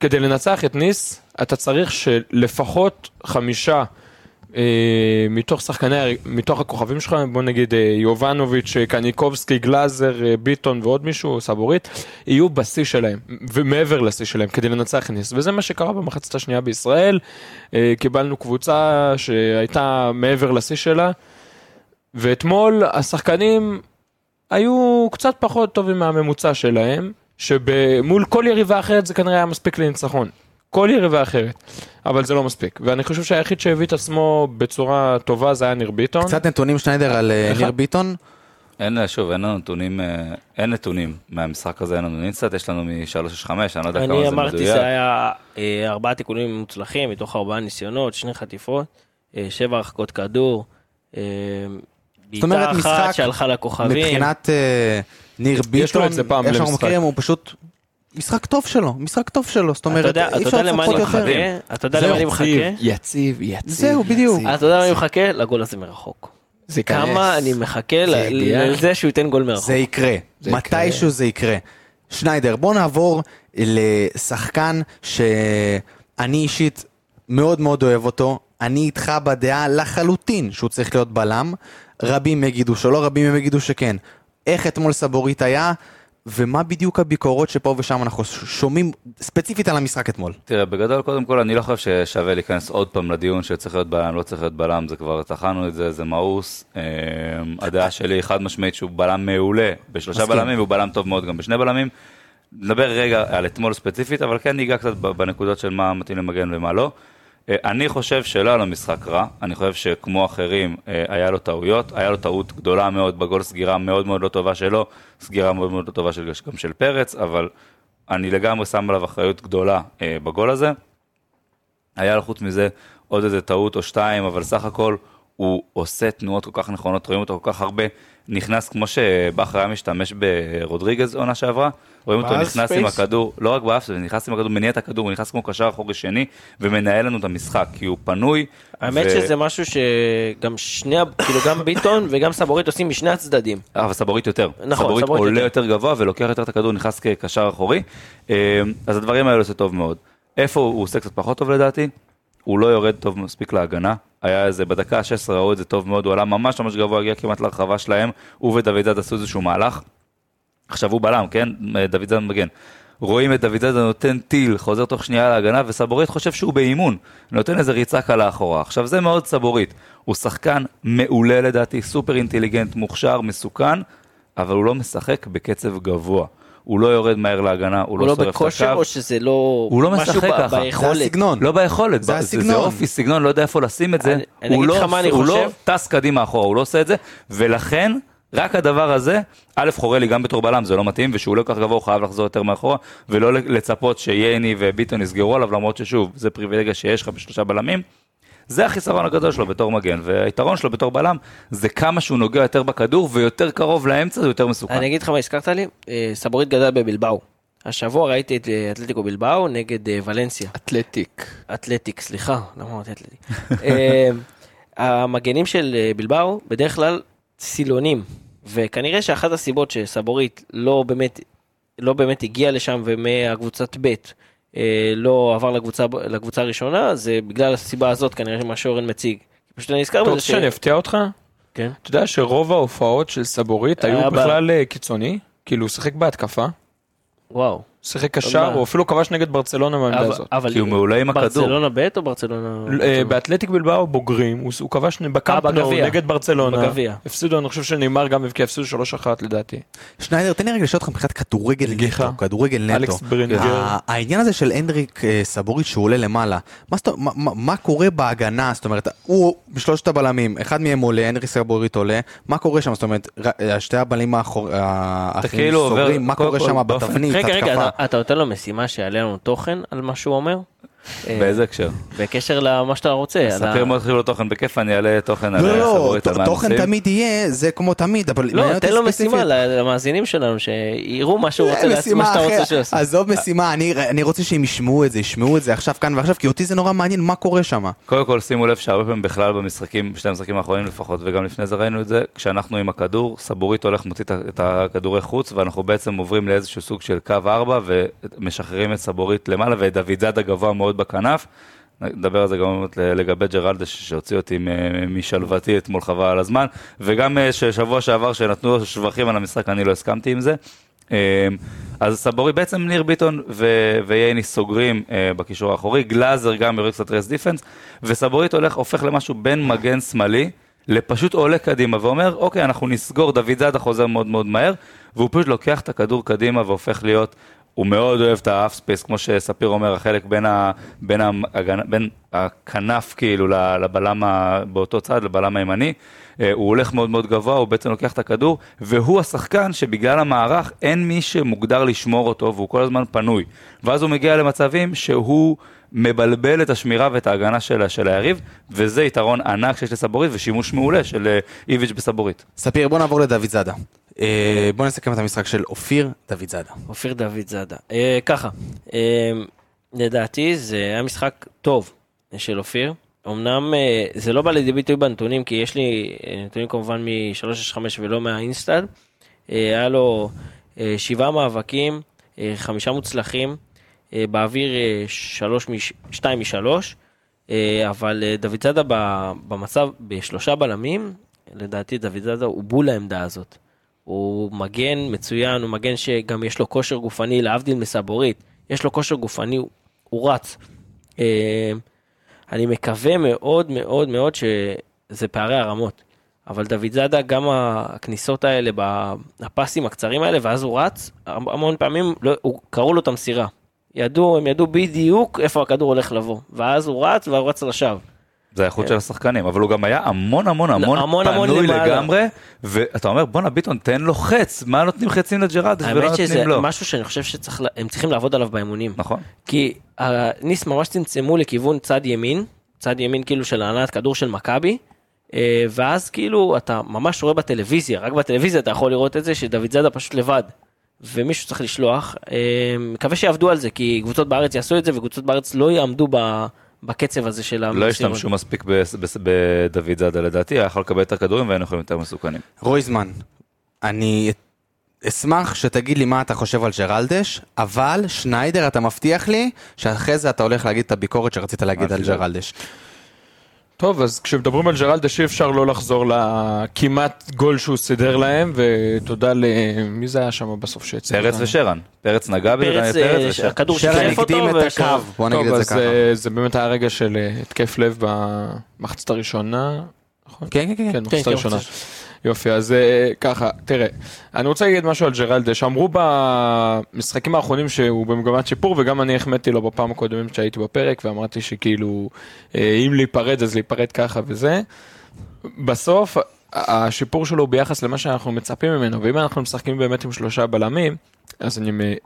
S5: כדי לנצח את ניס, אתה צריך שלפחות חמישה אה, מתוך שחקני, מתוך הכוכבים שלך, בוא נגיד אה, יובנוביץ', אה, קניקובסקי, גלאזר, אה, ביטון ועוד מישהו, סבורית, יהיו בשיא שלהם, ומעבר לשיא שלהם, כדי לנצח את ניס. וזה מה שקרה במחצית השנייה בישראל. אה, קיבלנו קבוצה שהייתה מעבר לשיא שלה, ואתמול השחקנים היו קצת פחות טובים מהממוצע שלהם, שמול כל יריבה אחרת זה כנראה היה מספיק לניצחון. כל יריבה אחרת, אבל זה לא מספיק. ואני חושב שהיחיד שהביא את עצמו בצורה טובה זה היה ניר ביטון.
S1: קצת נתונים שניידר על אה,
S5: אחד.
S1: ניר ביטון.
S4: אין, שוב, אין לנו נתונים, אה, אין נתונים מהמשחק הזה, אין לנו ניצת, יש לנו מ-365, אני לא יודע כמה
S3: אני
S4: זה
S3: אמרתי
S4: מדויק.
S3: זה היה אה, ארבעה תיקונים מוצלחים מתוך ארבעה ניסיונות, שני חטיפות, אה, שבע הרחקות כדור, אה,
S1: אומרת,
S3: בעיטה
S1: משחק
S3: אחת שהלכה לכוכבים.
S1: מבחינת אה, ניר ביטון,
S5: לו את זה פעם
S1: איך שאנחנו. מכירים, הוא פשוט משחק טוב שלו, משחק טוב שלו, זאת
S3: אתה
S1: אומרת, אי אפשר לצפות
S3: אני
S1: יותר.
S3: אתה יודע למה אני מחכה?
S5: יציב, יציב.
S1: זהו, בדיוק.
S3: אתה יודע למה אני מחכה? לגול הזה מרחוק.
S5: זה.
S3: כמה אני מחכה. לזה שהוא ייתן גול מרחוק.
S1: זה יקרה, מתישהו זה יקרה. שניידר, בוא נעבור לשחקן שאני אישית מאוד מאוד אוהב אותו, אני איתך בדעה לחלוטין שהוא צריך להיות בלם, רבים יגידו שלא, רבים יגידו שכן. איך אתמול סבורית היה, ומה בדיוק הביקורות שפה ושם אנחנו שומעים ספציפית על המשחק אתמול.
S4: תראה, בגדול, קודם כל, אני לא חושב ששווה להיכנס עוד פעם לדיון שצריך להיות בלם, לא צריך להיות בלם, זה כבר טחנו את זה, זה מאוס. אה, הדעה שלי היא חד משמעית שהוא בלם מעולה בשלושה. בלמים, והוא בלם טוב מאוד גם בשני בלמים. נדבר רגע על אתמול ספציפית, אבל כן ניגע קצת בנקודות של מה מתאים למגן ומה לא. אה, אני חושב שלא היה לו משחק רע, אני חושב שכמו אחרים אה, היה לו טעויות, היה לו טעות גדולה מאוד בגול סגירה מאוד מאוד לא טובה שלו, סגירה מאוד מאוד לא טובה של, גם של פרץ, אבל אני לגמרי שם עליו אחריות גדולה אה, בגול הזה. היה לו חוץ מזה עוד איזה טעות או שתיים, אבל סך הכל הוא עושה תנועות כל כך נכונות, רואים אותו כל כך הרבה, נכנס כמו שבכר היה משתמש ברודריגז עונה שעברה, רואים אותו נכנס עם? הכדור, לא רק באף, נכנס עם הכדור, מניע את הכדור, הוא נכנס כמו קשר אחורי שני, ומנהל לנו את המשחק, כי הוא פנוי.
S3: האמת
S4: ו-
S3: שזה משהו שגם שני, כאילו גם ביטון וגם סבורית עושים משני הצדדים.
S4: אה, אבל סבורית יותר.
S3: נכון,
S4: סבורית
S3: סבורית
S4: עולה
S3: יותר.
S4: יותר גבוה ולוקח יותר את הכדור, נכנס כקשר אחורי. אה, אז הדברים האלה עושה טוב מאוד. איפה הוא עושה קצת פחות טוב לדעתי? הוא לא יורד טוב מספיק להגנה. היה איזה, בדקה ה-16 ראו את זה טוב מאוד, הוא עלה ממש ממש גבוה, הגיע כמעט לרחבה שלהם, הוא ודוד עשו איזשהו מהלך. עכשיו הוא בלם, כן? דוד זד מגן. רואים את דוד זאדה נותן טיל, חוזר תוך שנייה להגנה, וסבורית חושב שהוא באימון, נותן איזה ריצה קלה אחורה. עכשיו זה מאוד סבורית, הוא שחקן מעולה לדעתי, סופר אינטליגנט, מוכשר, מסוכן, אבל הוא לא משחק בקצב גבוה. הוא לא יורד מהר להגנה, הוא
S3: הוא
S4: לא
S3: לא
S4: שורף את
S3: בכושר
S4: הקו.
S3: או שזה לא...
S4: הוא לא
S3: משהו
S4: משחק ככה.
S1: זה
S3: ביכולת.
S1: הסגנון.
S4: לא ביכולת,
S1: זה
S4: זה,
S1: הסגנון.
S4: זה אופי, סגנון, לא יודע איפה לשים את זה.
S3: אני-
S4: הוא
S3: אגיד
S4: לא,
S3: לך מה אני
S4: הוא לא. טס קדימה אחורה, הוא לא עושה את זה, ולכן, רק הדבר הזה, א', חורה לי גם בתור בלם, זה לא מתאים, ושהוא לא כל כך גבוה, הוא חייב לחזור יותר מאחורה, ולא לצפות שייני וביטון יסגרו עליו, למרות ששוב, זה פריבילגיה שיש לך בשלושה בלמים. זה החיסרון הגדול שלו בתור מגן, והיתרון שלו בתור בלם, זה כמה שהוא נוגע יותר בכדור, ויותר קרוב לאמצע, זה יותר מסוכן.
S3: אני אגיד לך מה הזכרת לי, אה, סבורית גדל בבלבאו. השבוע ראיתי את אה, אתלטיקו בלבאו נגד אה, ולנסיה.
S5: אתלטיק.
S3: אתלטיק, סליחה, למה אמרתי אתלטיק? המגנים של בלבאו בדרך כלל סילונים, וכנראה שאחת הסיבות שסבורית לא באמת, לא באמת הגיע לשם ומהקבוצת ב' אה, לא עבר לקבוצה, לקבוצה הראשונה, זה בגלל הסיבה הזאת כנראה מה שאורן מציג. פשוט אני נזכר
S5: אתה
S3: בזה
S5: רוצה שאני אפתיע אותך?
S3: כן.
S5: אתה יודע שרוב ההופעות של סבורית
S3: היה
S5: היו בכלל אה, קיצוני? כאילו הוא שיחק בהתקפה,
S3: וואו.
S5: שיחק קשר? הוא אפילו כבש נגד ברצלונה מהעמדה הזאת.
S3: אבל
S4: כי הוא מעולה עם הכדור.
S3: ברצלונה ב' או ברצלונה?
S5: אה, באתלטיק בלבאו בוגרים, הוא כבש בקמפ נו
S3: בגביע.
S5: נגד ברצלונה.
S3: בגביע.
S5: הפסידו, אני חושב שנאמר גם הבקיע, הפסידו 3-1 לדעתי.
S1: שניידר, תן לי רגע לשאול אותך מבחינת כדורגל. נטו, כדורגל נטו. העניין הזה של הנדריק אה, סבורית שהוא עולה למעלה, מה, קורה בהגנה? זאת אומרת, הוא בשלושת הבלמים, אחד מהם עולה, הנדריק סבורית עולה, מה קורה שם? זאת אומרת, שתי הבלמים האחרים
S4: כאילו
S1: סוגרים, מה קורה שם בתבנית,
S3: רגע, רגע,
S1: התקפה?
S3: אתה- נותן לו משימה שיעלה לנו תוכן על מה שהוא אומר? אה,
S4: באיזה הקשר?
S3: בקשר למה שאתה רוצה.
S4: ספיר מאוד חשוב לו תוכן בכיף, אני אעלה תוכן על
S1: לא, לא, לא, תוכן. תמיד יהיה, זה כמו תמיד, אבל...
S3: לא, תן לו. משימה למאזינים שלנו, שיראו מה שהוא רוצה,
S1: אה,
S3: לעצמו מה שאתה רוצה. שיעשו.
S1: עזוב משימה, אני- אני רוצה שהם ישמעו את זה, ישמעו את זה עכשיו כאן ועכשיו, כי אותי זה נורא מעניין מה קורה שם.
S4: קודם כל שימו לב שהרבה פעמים בכלל במשחקים, בשני המשחקים האחרונים לפחות, וגם לפני זה ראינו את זה, כשאנחנו עם הכדור, סבורית הולך מוציא את הכדורי חוץ, ואנחנו בעצם עוברים לאיזשהו סוג של קו 4, ומשחררים את סבורית למעלה, ואת דוד זאדה גבוה מאוד בכנף. נדבר על זה גם לגבי ג'רלדש שהוציא אותי משלוותי אתמול חבל על הזמן, וגם אה, ששבוע שעבר שנתנו שבחים על המשחק, אני לא הסכמתי עם זה. אה, אז סבורי בעצם ניר ביטון ו- וייני סוגרים אה, בקישור האחורי, גלאזר גם יורד קצת רס דיפנס, וסבורית הולך, הופך למשהו בין מגן שמאלי, לפשוט עולה קדימה ואומר, אוקיי, אנחנו נסגור, דוד זאדה חוזר מאוד מאוד מהר, והוא פשוט לוקח את הכדור קדימה והופך להיות, הוא מאוד אוהב את half space, כמו שספיר אומר, החלק בין, ה, בין, ההגנה, בין הכנף כאילו לבלם באותו צד, לבלם הימני, אה, הוא הולך מאוד מאוד גבוה, הוא בעצם לוקח את הכדור, והוא השחקן שבגלל המערך אין מי שמוגדר לשמור אותו, והוא כל הזמן פנוי. ואז הוא מגיע למצבים שהוא מבלבל את השמירה ואת ההגנה של, של היריב, וזה יתרון ענק שיש לסבורית ושימוש מעולה של אה, איביץ' בסבורית.
S1: ספיר, בוא נעבור לדוד זאדה. אה, בוא נסכם את המשחק של אופיר דוד זאדה.
S3: אופיר דוד זאדה. אה, ככה, אה, לדעתי זה היה משחק טוב של אופיר. אמנם אה, זה לא בא לידי ביטוי בנתונים, כי יש לי אה, נתונים כמובן מ-365 ולא מהאינסטאד. אה, היה לו אה, שבעה מאבקים, אה, חמישה מוצלחים, באוויר אה, שלוש מש... שתיים משלוש, אה, אבל אה, דוד זאדה במצב, בשלושה בלמים, לדעתי דוד זאדה הוא בול העמדה הזאת. הוא מגן מצוין, הוא מגן שגם יש לו כושר גופני, להבדיל מסבורית, יש לו כושר גופני, הוא, הוא רץ. אה, אני מקווה מאוד מאוד מאוד שזה פערי הרמות. אבל דוד זאדה, גם הכניסות האלה, הפסים הקצרים האלה, ואז הוא רץ, המון פעמים לא, הוא, קראו לו את המסירה. ידעו, הם ידעו בדיוק איפה הכדור הולך לבוא. ואז הוא רץ, והוא רץ לשווא.
S4: זה האיכות של השחקנים, אבל הוא גם היה המון המון המון
S3: כן. המון,
S4: פנוי. לגמרי, ואתה אומר בואנה ביטון תן לו חץ, מה נותנים חצים לג'רלדש ולא
S3: האמת שזה
S4: נותנים לו.
S3: משהו שאני חושב שהם צריכים לעבוד עליו באימונים.
S4: נכון.
S3: כי הניס ממש צמצמו לכיוון צד ימין, צד ימין כאילו של הנעת כדור של מכבי, אה, ואז כאילו אתה ממש רואה בטלוויזיה, רק בטלוויזיה אתה יכול לראות את זה שדוד זאדה פשוט לבד. ומישהו צריך לשלוח, אה, מקווה שיעבדו על זה, כי קבוצות בארץ יעשו את זה וקבוצות בארץ לא יעמדו ב, בקצב הזה של
S4: לא
S3: המסירות.
S4: השתמשו מספיק בדוד זאדה לדעתי, היה יכול לקבל את הכדורים והיינו יכולים יותר מסוכנים.
S1: רויזמן, אני אשמח שתגיד לי מה אתה חושב על ג'רלדש, אבל שניידר אתה מבטיח לי שאחרי זה אתה הולך להגיד את הביקורת שרצית להגיד
S4: אל
S1: על. ג'רלדש.
S5: טוב, אז כשמדברים על ג'רלדש אי אפשר לא לחזור לכמעט גול שהוא סידר להם, ותודה ל... מי זה היה שם בסוף שהציל
S4: פרץ? ושרן. פרץ נגע בזה,
S3: פרץ, אה,
S4: ושרן.
S3: הכדור
S1: שרן הקדים את הקו, בוא נגיד
S5: טוב,
S1: את
S5: אז
S1: זה ככה.
S5: אה, זה באמת היה רגע של אה, התקף לב במחצת הראשונה, נכון?
S1: כן, כן, כן.
S5: כן,
S3: כן,
S5: מחצת
S3: כן,
S5: הראשונה. יופי, אז אה, ככה, תראה, אני רוצה להגיד משהו על ג'רלדש, אמרו במשחקים האחרונים שהוא במגמת שיפור, וגם אני החמאתי לו בפעם הקודמת שהייתי בפרק, ואמרתי שכאילו, אה, אם להיפרד אז להיפרד ככה וזה. בסוף, השיפור שלו הוא ביחס למה שאנחנו מצפים ממנו, ואם אנחנו משחקים באמת עם שלושה בלמים, אז אני,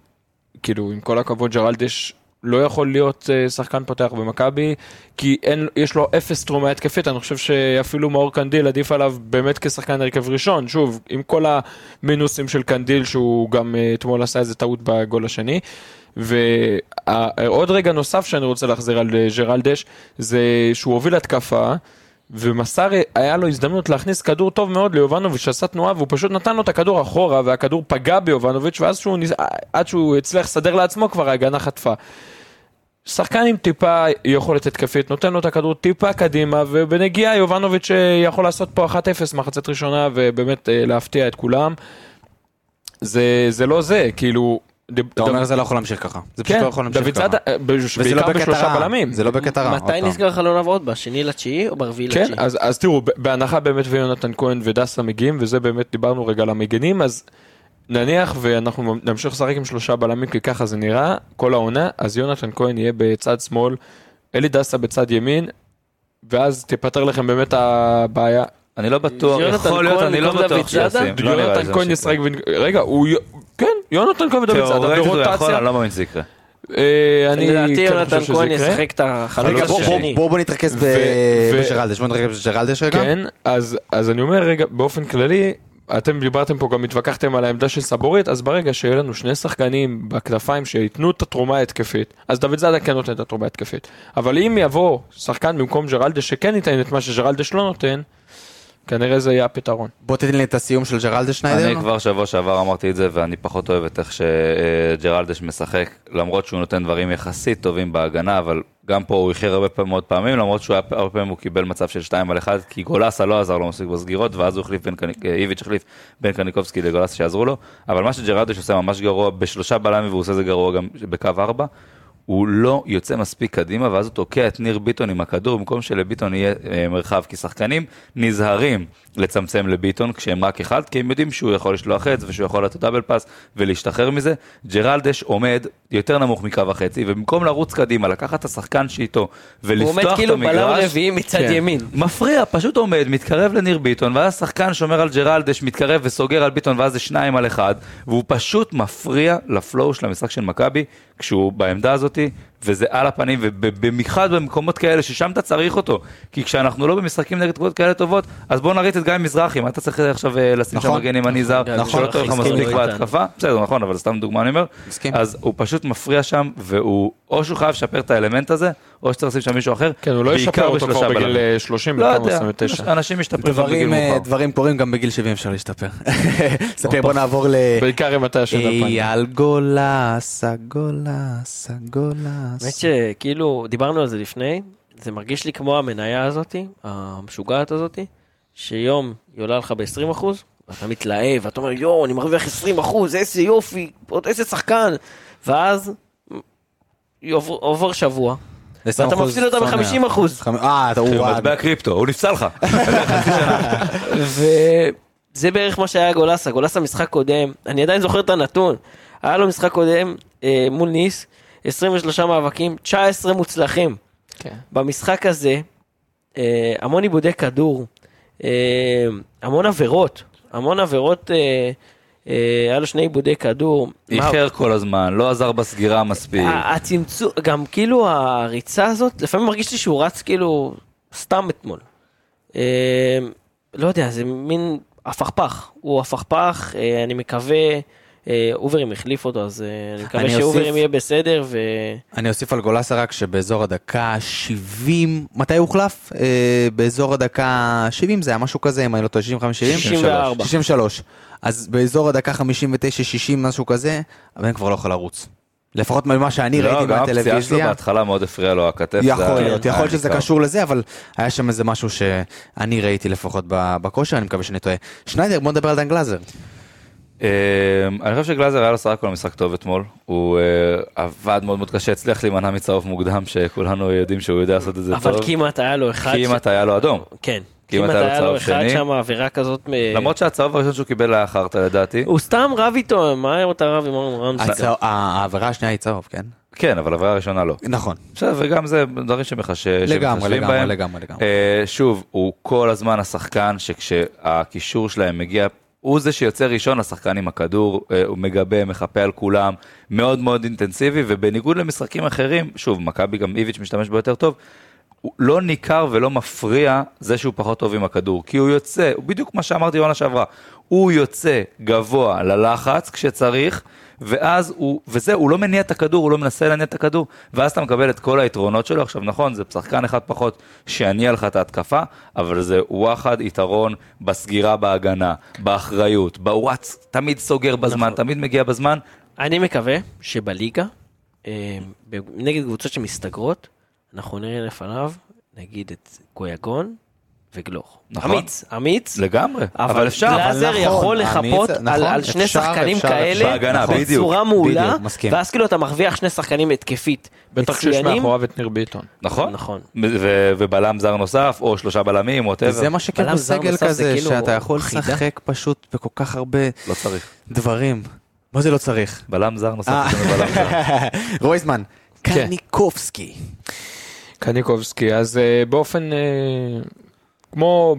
S5: כאילו, עם כל הכבוד, ג'רלדש לא יכול להיות אה, שחקן פותח במכבי, כי אין, יש לו אפס תרומה התקפית, אני חושב שאפילו מאור קנדיל עדיף עליו באמת כשחקן הרכב ראשון, שוב, עם כל המינוסים של קנדיל, שהוא גם אה, אתמול עשה איזה טעות בגול השני. ועוד רגע נוסף שאני רוצה להחזיר על אה, ג'רלדש, זה שהוא הוביל התקפה, ומסר היה לו הזדמנות להכניס כדור טוב מאוד ליובנוביץ' שעשה תנועה והוא פשוט נתן לו את הכדור אחורה והכדור פגע ביובנוביץ' ואז שהוא, עד שהוא הצליח לסדר לעצמו כבר ההגנה חטפה. שחקן עם טיפה יכולת התקפית, נותן לו את הכדור טיפה קדימה, ובנגיעה יובנוביץ' אה, יכול לעשות פה 1-0 מחצית ראשונה, ובאמת אה, להפתיע את כולם. זה, זה לא זה, כאילו...
S1: אתה אומר זה לא יכול להמשיך ככה. זה פשוט
S5: כן,
S1: לא יכול להמשיך ככה.
S5: אה, בש-
S1: וזה לא
S5: בעיקר בשלושה. בלמים.
S1: זה לא בקטע רע.
S3: מתי. נסגר חלון העברות? בשני לתשיעי או ברביעי
S5: כן,
S3: לתשיעי?
S5: אז, אז תראו, בהנחה באמת ויונתן כהן ודסה מגיעים, וזה באמת דיברנו רגע על המגנים, אז נניח ואנחנו נמשיך לשחק עם שלושה בלמים, כי ככה זה נראה, כל העונה, אז יונתן כהן יהיה בצד שמאל, אלי דסה בצד ימין, ואז תיפתר לכם באמת הבעיה.
S4: אני לא בטוח, יכול להיות, אני לא בטוח? שישים. לא
S5: יונתן כהן ישחק, רגע, הוא, כן, יונתן כהן ודוד זאדה
S4: תיאורטית הוא יכול,
S5: ברוטציה.
S4: אני לא מאמין שזה יקרה.
S5: אה, אני
S3: לדעתי
S5: כן
S3: יונתן כהן. ישחק את החלוץ השני.
S1: בוא בוא נתרכז בג'רלדש. בוא נתרכז בג'רלדש רגע.
S5: כן, אז, אז אני אומר רגע, באופן כללי, אתם דיברתם פה, גם התווכחתם על העמדה של סבורית, אז ברגע שיהיו לנו שני שחקנים בכנפיים שייתנו את התרומה ההתקפית, אז דוד זאדה כן נותן את התרומה ההתקפית. אבל אם יבוא שחקן במקום ג'רלדש שכן ייתן את מה שג'רלדש לא נותן, כנראה זה יהיה הפתרון.
S1: בוא תתן לי את הסיום של ג'רלדש שניידר.
S4: אני כבר שבוע שעבר אמרתי את זה, ואני פחות אוהב את איך שג'רלדש משחק, למרות שהוא נותן דברים יחסית טובים בהגנה, אבל גם פה הוא איחר הרבה פעמים, מאוד פעמים, למרות שהוא היה הרבה פעמים הוא קיבל מצב של 2 על 1, כי גולסה לא עזר לו מספיק בסגירות, ואז הוא החליף בין, קניק- איביץ' החליף בין קניקובסקי לגולסה שיעזרו לו, אבל מה שג'רלדש עושה ממש גרוע בשלושה בלמים, והוא עושה זה גרוע גם בקו 4, הוא לא יוצא מספיק קדימה, ואז הוא תוקע את ניר ביטון עם הכדור, במקום שלביטון יהיה אה, מרחב, כי שחקנים נזהרים לצמצם לביטון כשהם רק אחד, כי הם יודעים שהוא יכול לשלוח חץ ושהוא יכול לתת דאבל פאס ולהשתחרר מזה. ג'רלדש עומד יותר נמוך מקו החצי, ובמקום לרוץ קדימה, לקחת את השחקן שאיתו
S3: הוא
S4: ולפתוח
S3: עומד
S4: את
S3: כאילו בלם
S4: המגרש,
S3: רביעי מצד
S5: כן.
S3: ימין.
S4: מפריע, פשוט עומד, מתקרב לניר ביטון, ואז שחקן שומר על ג'רלדש, מתקרב וסוגר על ביטון, ואז זה שניים על אחד, והוא פשוט מפריע לפלואו של המשחק של מכבי, כשהוא בעמדה הזאתי, וזה על הפנים, ובמיוחד במקומות כאלה ששם אתה צריך אותו, כי כשאנחנו לא במשחקים נגד קבוצות כאלה טובות, אז בוא נריץ את גיא מזרחי, מה אתה צריך עכשיו אה, לשים שם. מגן ימני זר, שלא טוב לך מספיק. בהתקפה, בסדר, נכון, אבל סתם דוגמה אני אומר. אז הוא פשוט מפריע שם, והוא, או שהוא חייב לשפר את האלמנט הזה, או שצריך לשים שם מישהו אחר,
S5: כן, הוא לא ישפר אותו כבר בגיל
S4: בלמים.
S5: אה, 30,
S4: לא יודע,
S5: 29.
S4: אנשים משתפרים גם בגיל
S1: דברים, אה,
S4: מאוחר.
S1: דברים קורים גם בגיל 70 אפשר להשתפר. ספר בוא נעבור ל...
S5: בעיקר אם אתה ישן אלפיים.
S1: אייל גולסה, גולסה, גולסה.
S3: האמת שכאילו, דיברנו על זה לפני, זה מרגיש לי כמו המניה הזאתי, המשוגעת הזאתי, שיום היא עולה לך ב-20%, ואתה מתלהב, ואתה אומר, יואו, אני מרוויח 20%, איזה יופי, עוד איזה שחקן, ואז עובר שבוע, ואתה מפסיד אותה ב-50%.
S1: אה, אתה הוא...
S4: מטבע קריפטו, הוא נפסל לך.
S3: וזה בערך מה שהיה גולסה, גולסה משחק קודם, אני עדיין זוכר את הנתון, היה לו משחק קודם אה, מול ניס, 23 מאבקים, 19 מוצלחים.
S5: כן.
S3: במשחק הזה, אה, המון עיבודי כדור, אה, המון עבירות, המון עבירות, היה לו שני עיבודי כדור. מה-
S4: איחר כל הזמן, לא עזר בסגירה מספיק.
S3: הצמצום, גם כאילו הריצה הזאת, לפעמים מרגיש לי שהוא רץ כאילו סתם אתמול. אה, לא יודע, זה מין הפכפך, הוא הפכפך, אה, אני מקווה, אה, אוברים החליף אותו, אז אה, אני מקווה
S1: אני
S3: שאוברים
S1: אוסיף-
S3: יהיה בסדר, ו...
S1: אני אוסיף על גולסה רק שבאזור הדקה 70, מתי הוא הוחלף? אה, באזור הדקה 70 זה היה משהו כזה, אם אני לא טועה, 65, 70?
S3: 64.
S1: 63. אז באזור הדקה 59-60, משהו כזה, הבן כבר לא יכול לרוץ. לפחות ממה שאני
S4: לא,
S1: ראיתי
S4: גם הפציעה שלו
S1: מהטלוויזיה.
S4: בהתחלה מאוד הפריעה לו הכתף.
S1: יכול להיות, יכול להיות שזה. קשור לזה, אבל היה שם איזה משהו שאני ראיתי לפחות ב- בכושר, אני מקווה שאני טועה. שניידר, בוא נדבר על דן גלאזר.
S4: אה, אני חושב שגלאזר היה לו סך הכל משחק טוב אתמול, הוא אה, עבד מאוד מאוד קשה, הצליח להימנע מצהוב מוקדם, שכולנו יודעים שהוא יודע לעשות את זה טוב.
S3: אבל כמעט היה לו אחד... ש-
S4: כמעט היה לו אדום.
S3: כן.
S4: כמעט
S3: כמעט
S4: היה לו
S3: היה לו
S4: צהוב
S3: אחד
S4: שני.
S3: שם, עבירה כזאת. מ-
S4: למרות שהצהוב הראשון שהוא קיבל היה חרטא לדעתי.
S3: הוא סתם רב איתו, מה היה אתה רב עם אורן רמזי?
S1: הצהוב- העבירה השנייה היא צהוב, כן?
S4: כן, אבל העבירה הראשונה לא.
S1: נכון.
S4: בסדר, וגם זה דברים שמחש-
S1: לגמרי,
S4: שמחשבים
S1: לגמרי,
S4: בהם.
S1: לגמרי, לגמרי.
S4: אה, שוב, הוא כל הזמן השחקן שכשהקישור שלהם מגיע, הוא זה שיוצא ראשון לשחקן עם הכדור, אה, הוא מגבה, מחפה על כולם, מאוד מאוד אינטנסיבי, ובניגוד למשחקים אחרים, שוב, מכבי גם איביץ' משתמש בו יותר טוב, לא ניכר ולא מפריע זה שהוא פחות טוב עם הכדור, כי הוא יוצא, הוא בדיוק מה שאמרתי בעונה שעברה, הוא יוצא גבוה ללחץ כשצריך, ואז הוא, וזה, הוא לא מניע את הכדור, הוא לא מנסה להניע את הכדור, ואז אתה מקבל את כל היתרונות שלו. עכשיו נכון, זה שחקן אחד פחות שיניע לך את ההתקפה, אבל זה וואחד יתרון בסגירה בהגנה, באחריות, רץ, תמיד סוגר בזמן,
S3: נכון.
S4: תמיד מגיע בזמן.
S3: אני מקווה שבליגה, אה, נגד קבוצות שמסתגרות, אנחנו נראה לפניו, נגיד את גויגון וגלוך.
S4: נכון.
S3: אמיץ, אמיץ.
S4: לגמרי, אבל,
S3: אבל
S4: אפשר.
S3: גלאזר
S1: נכון,
S3: יכול לחפות
S1: אמיץ,
S3: על,
S1: נכון,
S3: על שני
S1: אפשר,
S3: שחקנים
S1: אפשר,
S3: כאלה
S4: בדיוק,
S3: בצורה מעולה,
S1: בדיוק, מסכים.
S3: ואז כאילו אתה מרוויח שני שחקנים התקפית
S5: בטח כשיש
S3: מצוינים.
S5: מאחוריו את ניר ביטון.
S4: נכון,
S3: נכון.
S4: ו- ובלם זר נוסף, או שלושה בלמים, ווטאבר,
S1: זה מה
S3: זר
S1: בסגל כזה,
S3: כאילו
S1: שאתה יכול. לשחק פשוט בכל כך הרבה
S4: לא צריך.
S1: דברים. מה זה לא צריך?
S4: בלם זר נוסף,
S1: אה. רויזמן,
S5: כן.
S1: קניקובסקי.
S5: קניקובסקי, אז uh, באופן, uh, כמו,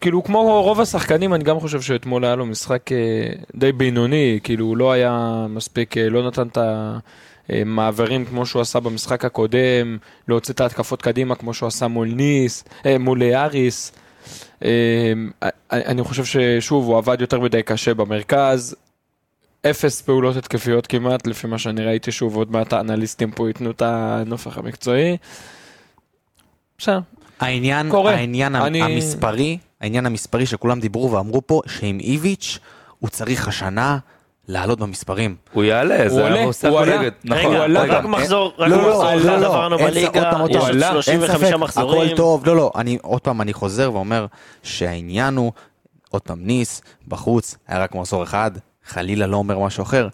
S5: כאילו כמו רוב השחקנים, אני גם חושב שאתמול היה לו משחק uh, די בינוני, כאילו הוא לא היה מספיק, לא נתן את המעברים כמו שהוא עשה במשחק הקודם, להוציא את ההתקפות קדימה כמו שהוא עשה מול ניס, מול אריס. אני חושב ששוב, הוא עבד יותר מדי קשה במרכז. אפס פעולות התקפיות כמעט, לפי מה שאני ראיתי, שוב, עוד מעט האנליסטים פה ייתנו את הנופח המקצועי. בסדר,
S1: העניין,
S5: קורה.
S1: העניין
S5: אני-
S1: המספרי, העניין המספרי שכולם דיברו ואמרו פה, שעם איביץ' הוא צריך השנה לעלות במספרים.
S4: הוא יעלה, זה הוא
S5: הוא
S4: הכל
S5: עלה.
S4: נגד. נכון,
S3: רגע,
S5: עלה
S3: רק. מחזור, רק
S1: לא, לא,
S3: מחזור
S1: לא,
S3: אחד
S1: לא,
S3: עברנו בליגה, יש. עוד
S1: אין
S3: 35
S1: ספק,
S3: מחזורים.
S1: הכל טוב, לא, לא, אני עוד פעם, אני חוזר ואומר שהעניין הוא, עוד פעם, ניס, בחוץ, היה רק מחזור אחד, חלילה לא אומר משהו אחר,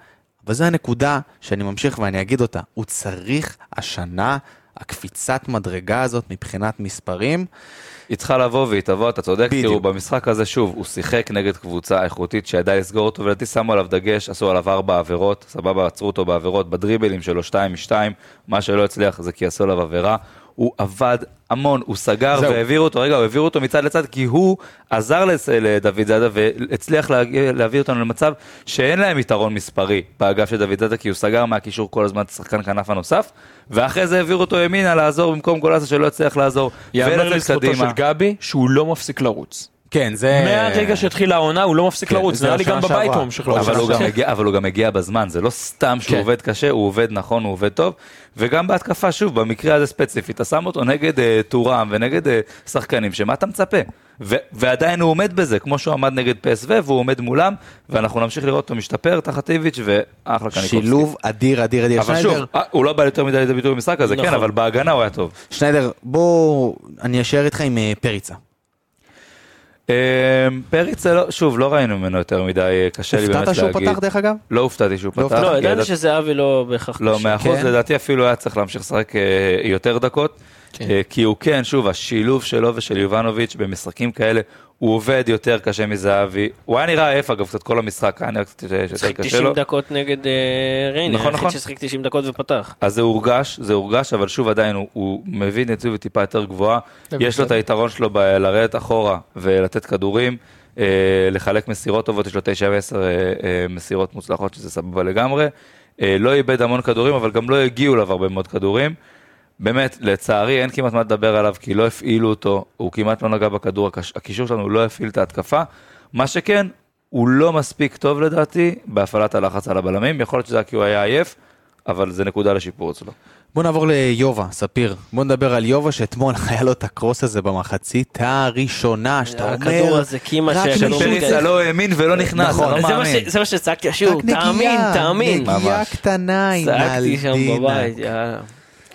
S1: אבל זו הנקודה שאני ממשיך ואני אגיד אותה, הוא צריך השנה, הקפיצת מדרגה הזאת מבחינת מספרים,
S4: היא צריכה לבוא והיא תבוא, אתה צודק,
S1: בדיוק.
S4: תראו, במשחק הזה שוב, הוא שיחק נגד קבוצה איכותית שידעה לסגור אותו, ולדעתי שמו עליו דגש, עשו עליו ארבע עבירות, סבבה, עצרו אותו בעבירות, בדריבלים שלו שתיים משתיים, מה שלא הצליח זה כי עשו עליו עבירה. הוא עבד המון, הוא סגר
S5: זהו.
S4: והעביר אותו, רגע, הוא העביר אותו מצד לצד, כי הוא עזר לדוד זאדה והצליח להגיע- להביא אותנו למצב שאין להם יתרון מספרי באגף של דוד זאדה, כי הוא סגר מהקישור כל הזמן את השחקן כנף הנוסף, ואחרי זה העביר אותו ימינה לעזור במקום גולאסה שלא הצליח לעזור,
S5: יאמר לזכותו. של גבי שהוא לא מפסיק לרוץ.
S1: כן, זה...
S5: מהרגע שהתחילה העונה הוא לא מפסיק
S1: כן,
S5: לרוץ,
S1: זה
S5: נראה לי גם בבית. הוא ממשיך לרוץ.
S4: אבל הוא, גם
S5: כן.
S4: מגיע, אבל הוא גם מגיע בזמן, זה לא סתם שהוא
S5: כן.
S4: עובד קשה, הוא עובד נכון, הוא עובד טוב, וגם בהתקפה, שוב, במקרה הזה ספציפית, אתה שם אותו נגד אה, טורם ונגד אה, שחקנים, שמה אתה מצפה? ו- ועדיין הוא עומד בזה, כמו שהוא עמד נגד פסו, והוא עומד מולם, ואנחנו נמשיך לראות אותו משתפר תחת איביץ' ואחלה קניקובסקי.
S1: שילוב אדיר, אדיר, אדיר.
S4: אבל
S1: שניידר,
S4: שוב, אה, הוא לא בא יותר מדי לידי ביטוי במשחק הזה, כן,
S3: נכון.
S4: אבל בהגנה הוא היה טוב.
S1: שניידר, בוא, אני אשאר איתך עם פריצה.
S4: אה, פריץ, זה לא- שוב, לא ראינו ממנו יותר מדי, אה, קשה לי באמת
S1: הופתעת שהוא
S4: להגיד.
S1: פתח דרך אגב?
S4: לא הופתעתי שהוא
S1: לא
S4: פתח.
S3: לא, ידעתי שזהבי לא בהכרח...
S4: לא,
S3: קשה.
S4: מאה אחוז,
S1: כן.
S4: לדעתי אפילו היה צריך להמשיך לשחק אה, יותר דקות,
S5: כן.
S4: כי הוא כן, שוב, השילוב שלו ושל יובנוביץ' במשחקים כאלה, הוא עובד יותר קשה מזהבי, הוא היה נראה עייף אגב, קצת כל המשחק, היה נראה קצת יותר קשה
S3: 90
S4: לו,
S3: דקות נגד אה, ריינה,
S4: נכון, נכון.
S3: ששיחק 90 דקות ופתח.
S4: אז זה הורגש, זה הורגש, אבל שוב עדיין הוא, הוא מביא אינטנסיביות טיפה יותר גבוהה, יש לו את היתרון שלו לרדת אחורה ולתת כדורים, אה, לחלק מסירות טובות, יש לו 9 ו-10 מסירות מוצלחות, שזה סבבה לגמרי, אה, לא איבד המון כדורים, אבל גם לא הגיעו אליו הרבה מאוד כדורים. באמת, לצערי אין כמעט מה לדבר עליו, כי לא הפעילו אותו, הוא כמעט לא נגע בכדור, הקישור שלנו לא הפעיל את ההתקפה. מה שכן, הוא לא מספיק טוב לדעתי בהפעלת הלחץ על הבלמים, יכול להיות שזה היה כי הוא היה עייף, אבל זה נקודה לשיפור אצלו.
S1: בוא נעבור ליובה, ספיר. בוא נדבר על יובה שאתמול היה לו את הקרוס הזה במחצית הראשונה, שאתה אומר...
S3: הכדור הזה קימה
S1: רק
S3: שהכדור
S1: מישהו-
S3: מתגלגל.
S4: פריצה לא האמין ולא נכנס,
S1: נכון.
S4: אני לא מאמין.
S3: ש- זה מה שצעקתי שוב,
S1: נגיעה,
S3: תאמין, תאמין.
S1: נגיעה. קטנה עם
S3: צעקתי שם
S1: אלדינה.
S3: בבית, יאללה.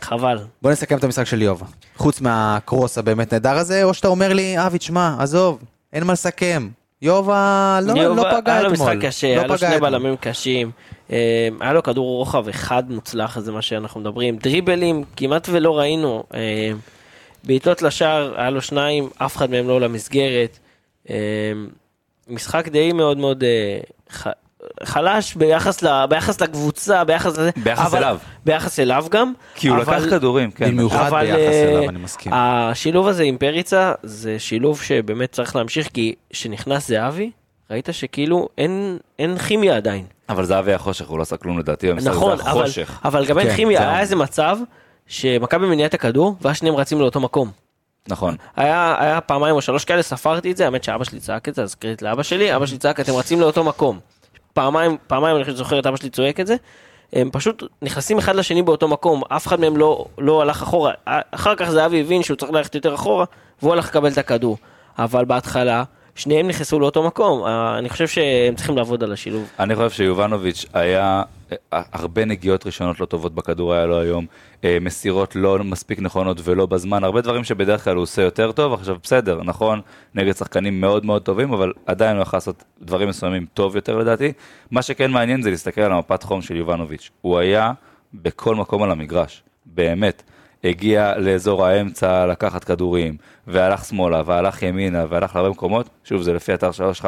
S3: חבל.
S1: בוא נסכם את המשחק של יובה. חוץ מהקרוס הבאמת נהדר הזה, או שאתה אומר לי, אבי, תשמע, עזוב, אין מה לסכם. יובה לא,
S3: יובה,
S1: לא פגע
S3: היה לו
S1: אתמול.
S3: משחק קשה,
S1: לא
S3: היה לו שני
S1: אתמול.
S3: בלמים קשים, אה, היה לו כדור רוחב אחד מוצלח, זה מה שאנחנו מדברים. דריבלים, כמעט ולא ראינו. אה, בעיטות לשער, היה לו שניים, אף אחד מהם לא למסגרת. אה, משחק די מאוד מאוד אה, חלש ביחס, ל, ביחס לקבוצה, ביחס לזה.
S4: ביחס
S3: אבל-
S4: אליו.
S3: ביחס אליו גם.
S4: כי הוא
S3: אבל-
S4: לקח כדורים, כן.
S1: במיוחד
S3: אבל,
S1: ביחס
S3: אה,
S1: אליו, אני מסכים.
S3: השילוב הזה עם פריצה זה שילוב שבאמת צריך להמשיך כי כשנכנס זהבי ראית שכאילו אין, אין כימיה עדיין.
S4: אבל זהבי היה חושך, הוא לא עשה כלום לדעתי, במשחק
S3: נכון,
S4: היה
S3: אבל,
S4: חושך.
S3: אבל גם אין
S1: כן,
S3: כימיה,
S1: זה-
S3: היה איזה מצב שמכבי מניעה את הכדור ואז שניהם רצים לאותו מקום.
S4: נכון.
S3: היה, היה פעמיים או שלוש כאלה, ספרתי את זה, האמת שאבא שלי צעק את זה, אז קרדיט לאבא שלי, אבא שלי צעק, אתם רצים לאותו מקום. פעמיים, פעמיים אני שזוכר את אבא שלי צועק את זה. הם פשוט נכנסים אחד לשני באותו מקום, אף אחד מהם לא, לא הלך אחורה. אחר כך זהבי הבין שהוא צריך ללכת יותר אחורה, והוא הלך לקבל את הכדור. אבל בהתחלה, שניהם נכנסו לאותו מקום. אה, אני חושב שהם צריכים לעבוד על השילוב.
S4: אני חושב שיובנוביץ' היה אה, הרבה נגיעות ראשונות לא טובות בכדור היה לו היום, אה, מסירות לא מספיק נכונות ולא בזמן, הרבה דברים שבדרך כלל הוא עושה יותר טוב, עכשיו בסדר, נכון, נגד שחקנים מאוד מאוד טובים, אבל עדיין הוא יכול לעשות דברים מסוימים טוב יותר לדעתי. מה שכן מעניין זה להסתכל על המפת חום של יובנוביץ', הוא היה בכל מקום על המגרש, באמת. הגיע לאזור האמצע לקחת כדורים, והלך שמאלה, והלך ימינה, והלך להרבה מקומות, שוב זה לפי אתר 3-5,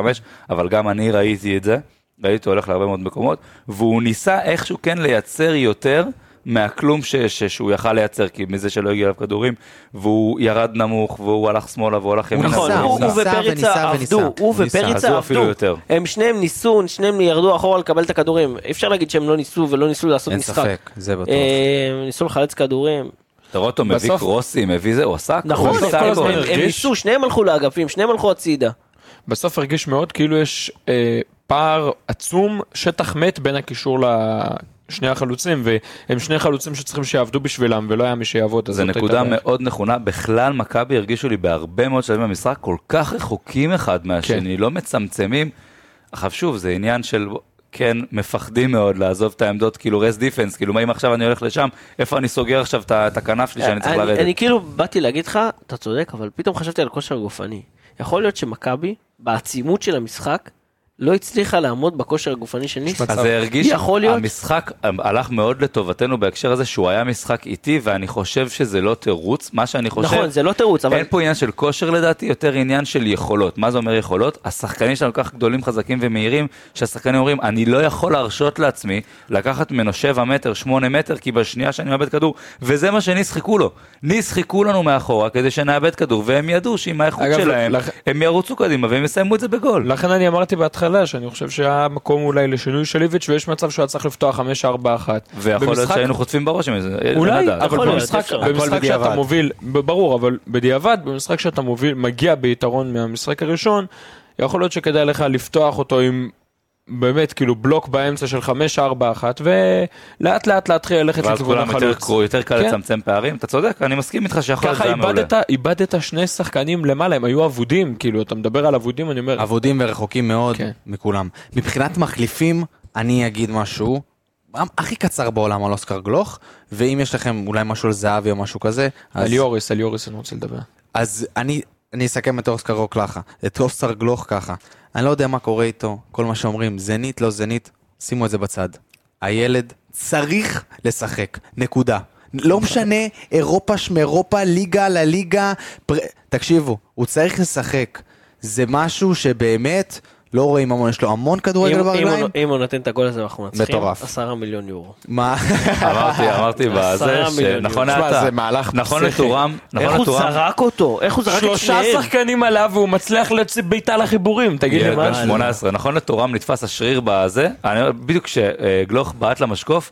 S4: אבל גם אני ראיתי את זה, ראיתי אותו הולך להרבה מאוד מקומות, והוא ניסה איכשהו כן לייצר יותר מהכלום ש, ש, שהוא יכל לייצר, כי מזה שלא הגיע אליו כדורים, והוא ירד נמוך, והוא הלך שמאלה, והוא הלך ימינה.
S3: נכון,
S1: ניסה,
S3: הוא
S1: הוא
S3: הוא
S1: ניסה
S3: ופריצה עבדו,
S1: וניסה.
S3: הוא ופריצה
S4: הוא אפילו
S3: עבדו.
S4: יותר.
S3: הם שניהם ניסו, שניהם ירדו אחורה לקבל את הכדורים. אי אפשר להגיד שהם לא ניסו ולא ניסו לעשות
S1: אין
S3: משחק.
S1: ספק, זה בטוח.
S3: אה, ניסו לחלץ כדורים.
S4: אתה רואה אותו מביא קרוסים, מביא זה, הוא עשה.
S3: נכון, הם ניסו, שניהם הלכו לאגפים, שניהם הלכו הצידה.
S5: בסוף הרגיש מאוד כאילו יש אה, פער עצום, שטח מת בין הקישור לשני החלוצים, והם שני חלוצים שצריכים שיעבדו בשבילם, ולא היה מי שיעבוד.
S4: זו
S5: הייתה
S4: נקודה
S5: בעיה.
S4: מאוד נכונה, בכלל מכבי הרגישו לי בהרבה מאוד שלבים במשחק כל כך רחוקים אחד מהשני, לא מצמצמים. עכשיו שוב, זה עניין של, כן, מפחדים מאוד לעזוב את העמדות, כאילו רס דיפנס, כאילו מה אם עכשיו אני הולך לשם, איפה אני סוגר עכשיו את הכנף שלי שאני צריך
S3: אני-
S4: לרדת.
S3: אני כאילו באתי להגיד לך, אתה צודק, אבל פתאום חשבתי על כושר גופני. יכול להיות שמכבי, בעצימות של המשחק, לא הצליחה לעמוד בכושר הגופני של ניסו.
S4: אז זה הרגיש,
S3: יכול להיות.
S4: המשחק הלך מאוד לטובתנו בהקשר הזה שהוא היה משחק איטי ואני חושב שזה לא תירוץ, מה שאני חושב,
S3: נכון, זה לא תירוץ, אבל...
S4: אין פה עניין של כושר לדעתי, יותר עניין של יכולות. מה זה אומר יכולות? השחקנים שלנו כל כך גדולים, חזקים ומהירים, שהשחקנים אומרים, אני לא יכול להרשות לעצמי לקחת ממנו 7 מטר, 8 מטר, כי בשנייה שאני מאבד כדור, וזה מה שניס חיכו לו. ניס חיכו לנו מאחורה כדי שנאבד כדור, והם ידעו שעם האיכות שלהם,
S5: לכ-
S4: הם ירוצו קדימה והם יסיימו את זה בגול.
S5: לכן אני אמרתי בהתחלה שאני חושב שהיה מקום אולי לשינוי של איביץ' ויש מצב שהוא היה צריך לפתוח 5-4-1.
S4: ויכול להיות
S5: במשחק-
S4: שהיינו חוטפים בראש עם זה, אין
S5: אולי, אבל במשחק. במשחק שאתה. מוביל, ב- ברור, אבל בדיעבד, במשחק שאתה מוביל, מגיע ביתרון מהמשחק הראשון, יכול להיות שכדאי לך לפתוח אותו עם באמת כאילו בלוק באמצע של 5-4-1, ולאט לאט להתחיל ללכת לכיוון
S4: כולם יותר
S5: החלוץ.
S4: קרו, יותר קל
S5: כן.
S4: לצמצם פערים, אתה צודק, אני מסכים איתך שיכול להיות
S5: ככה
S4: זה היה מעולה.
S5: איבדת, איבדת שני שחקנים למעלה, הם היו אבודים, כאילו, אתה מדבר על אבודים, אני אומר,
S1: אבודים ורחוקים מאוד
S5: כן.
S1: מכולם. מבחינת מחליפים, אני אגיד משהו. הכי קצר בעולם על אוסקר גלוך, ואם יש לכם אולי משהו על זהבי או משהו כזה, אז,
S5: על יוריס, על יוריס אני רוצה לדבר.
S1: אז אני, אני אסכם את אוסקר גלוך ככה, את אוסקר גלוך ככה. אני לא יודע מה קורה איתו, כל מה שאומרים, זנית, לא זנית, שימו את זה בצד. הילד צריך לשחק, נקודה. לא משנה, אירופה שמאירופה, ליגה לליגה, פר... תקשיבו, הוא צריך לשחק. זה משהו שבאמת, לא רואים המון, יש לו המון כדורגל ברגליים.
S3: אם הוא נותן את הגול הזה מנצחים,
S1: מטורף.
S3: עשרה מיליון יורו.
S1: מה?
S4: אמרתי, אמרתי בזה, שנכון אתה,
S5: זה מהלך
S4: נכון
S5: פסיכי.
S4: לטורם,
S3: איך
S4: נכון
S3: הוא זרק אותו? איך הוא זרק את
S5: שלושה
S3: שניהם?
S5: שחקנים עליו והוא מצליח להוציא בעיטה לחיבורים, תגיד לי מה?
S4: בן 18, נכון לטורם נתפס השריר בזה, בדיוק כשגלוך בעט למשקוף,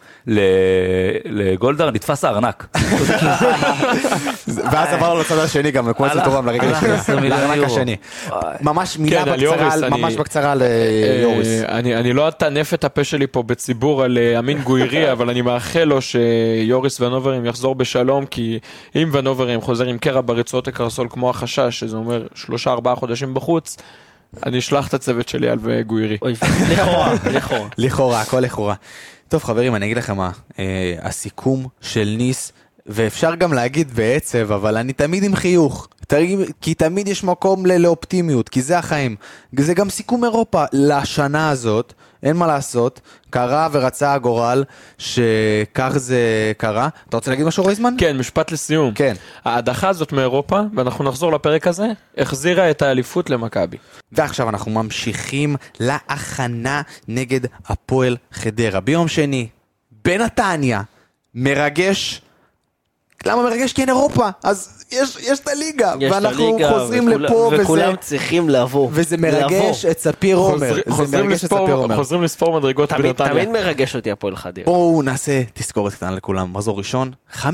S4: לגולדהר, נתפס הארנק.
S1: ואז עברנו לצד השני גם, כמו אצל תורם לרגע השני,
S4: 20 מיליון
S1: לארנק
S4: יורו.
S1: השני. ממש מילה
S5: כן,
S1: בקצרה, ממש בקצרה על אה, יוריס.
S5: אני, אני לא אטנף את הפה שלי פה בציבור על אה, אמין גוירי, אבל אני מאחל לו שיוריס ונוברים יחזור בשלום, כי אם ונוברים חוזר עם קרע ברצועות הקרסול כמו החשש, שזה אומר שלושה ארבעה חודשים בחוץ, אני אשלח את הצוות שלי על גוירי.
S3: לכאורה, לכאורה.
S1: לכאורה, הכל לכאורה. טוב חברים, אני אגיד לכם מה, אה, הסיכום של ניס, ואפשר גם להגיד בעצב, אבל אני תמיד עם חיוך. כי תמיד יש מקום לאופטימיות, כי זה החיים. זה גם סיכום אירופה לשנה הזאת, אין מה לעשות. קרה ורצה הגורל שכך זה קרה. אתה רוצה להגיד משהו רויזמן?
S5: כן, משפט לסיום.
S1: כן.
S5: ההדחה הזאת מאירופה, ואנחנו נחזור לפרק הזה, החזירה את האליפות למכבי.
S1: ועכשיו אנחנו ממשיכים להכנה נגד הפועל חדרה. ביום שני, בנתניה, מרגש. למה מרגש? כי אין אירופה, אז יש, יש את הליגה,
S3: יש את
S1: ואנחנו
S3: הליגה,
S1: חוזרים
S3: וכולם-
S1: לפה, וזה,
S3: וכולם צריכים לבוא.
S1: וזה
S3: לבוא.
S1: מרגש את ספיר עומר.
S5: חוזר- חוזרים לספור-. חוזרים לספור מדרגות
S3: תמיד
S5: בנתניה.
S3: תמיד מרגש אותי הפועל חדרה.
S1: בואו נעשה תזכורת קטנה לכולם, מחזור ראשון, 5-0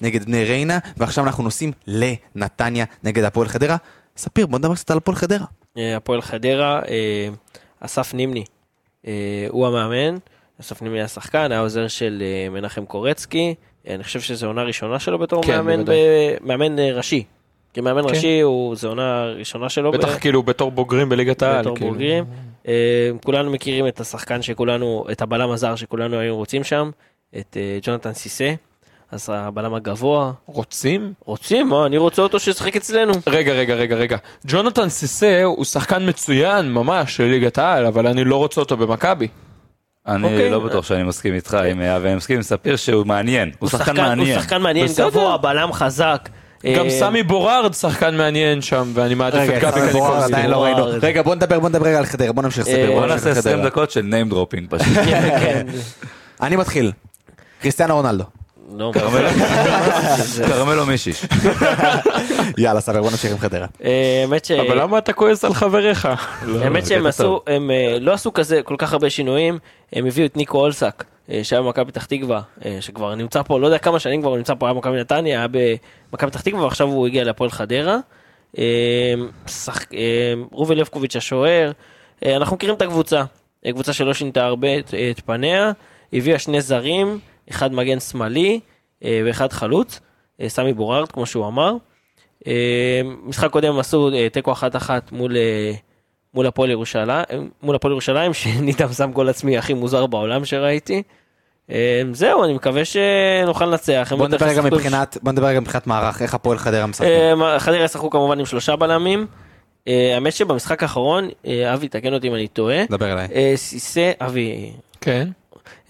S1: נגד בני ריינה, ועכשיו אנחנו נוסעים לנתניה נגד הפועל חדרה. ספיר, בוא נדבר קצת על הפועל חדרה.
S3: אה, הפועל חדרה, אה, אסף נימני, אה, הוא המאמן, אסף נימני היה שחקן, היה עוזר של מנחם קורצקי, אני חושב שזו עונה ראשונה שלו בתור
S5: כן,
S3: מאמן. ב- מאמן אה, ראשי. כמאמן
S5: כן.
S3: ראשי, הוא- זו עונה ראשונה שלו. ב-
S5: בטח כאילו בתור בוגרים בליגת העל.
S3: בתור
S5: כאילו.
S3: בוגרים. אה, כולנו מכירים את השחקן שכולנו, את הבלם הזר שכולנו היינו רוצים שם, את אה, ג'ונתן סיסה, אז הבלם הגבוה.
S5: רוצים?
S3: רוצים, מה, אני רוצה אותו שישחק אצלנו.
S5: רגע, רגע, רגע, רגע. ג'ונתן סיסה הוא שחקן מצוין ממש של ליגת העל, אבל אני לא רוצה אותו במכבי.
S4: אני
S3: אוקיי.
S4: לא בטוח שאני מסכים איתך עם אבי, אני מסכים עם ספיר שהוא מעניין. הוא שחקן מעניין.
S3: הוא שחקן מעניין,
S5: בסדר.
S3: גבוה, בלם חזק.
S5: גם
S3: אה,
S5: סמי בורארד שחקן מעניין שם, ואני מעדיף את גבי קניקובסקי.
S1: לא. רגע, בוא נדבר, בוא נדבר רגע על חדרה, בוא נמשיך ספיר,
S3: אה,
S1: בוא
S4: נעשה
S1: על
S4: 20
S1: חדרה.
S4: דקות של name dropping פשוט.
S3: כן.
S1: אני מתחיל. קריסטיאנו רונלדו.
S3: לא,
S4: כרמלו מישיש.
S1: יאללה, ספיר, בוא נמשיך עם חדרה.
S3: אה, האמת ש...
S5: אבל למה אתה כועס על חבריך?
S3: האמת
S4: זה
S3: שהם
S4: קטע
S3: עשו. הם אה, לא עשו כזה כל כך הרבה שינויים, הם הביאו את ניקו אולסק, אה, שהיה במכבי פתח תקווה, שכבר נמצא פה, לא יודע כמה שנים כבר נמצא פה, היה במכבי נתניה, היה במכבי פתח תקווה, ועכשיו הוא הגיע להפועל חדרה. רובי לבקוביץ' השוער, אנחנו מכירים את הקבוצה, קבוצה שלא שינתה הרבה את פניה, הביאה שני זרים, אחד מגן שמאלי אה, ואחד חלוץ, אה, סמי בורארד כמו שהוא אמר. אה, משחק קודם הם עשו אה, תיקו אחת אחת מול אה, מול הפועל ירושלים, מול הפועל ירושלים, שנידם שם גול עצמי הכי מוזר בעולם שראיתי. זהו, אני מקווה שנוכל לנצח.
S1: בוא נדבר
S3: ישחקו-
S1: מבחינת, בוא נדבר רגע מבחינת מערך, איך הפועל חדרה משחקים.
S3: חדרה ישחקו כמובן עם שלושה בלמים. האמת שבמשחק האחרון, אבי, תקן אותי אם אני טועה,
S1: דבר אליי.
S3: סיסה, אבי,
S5: כן.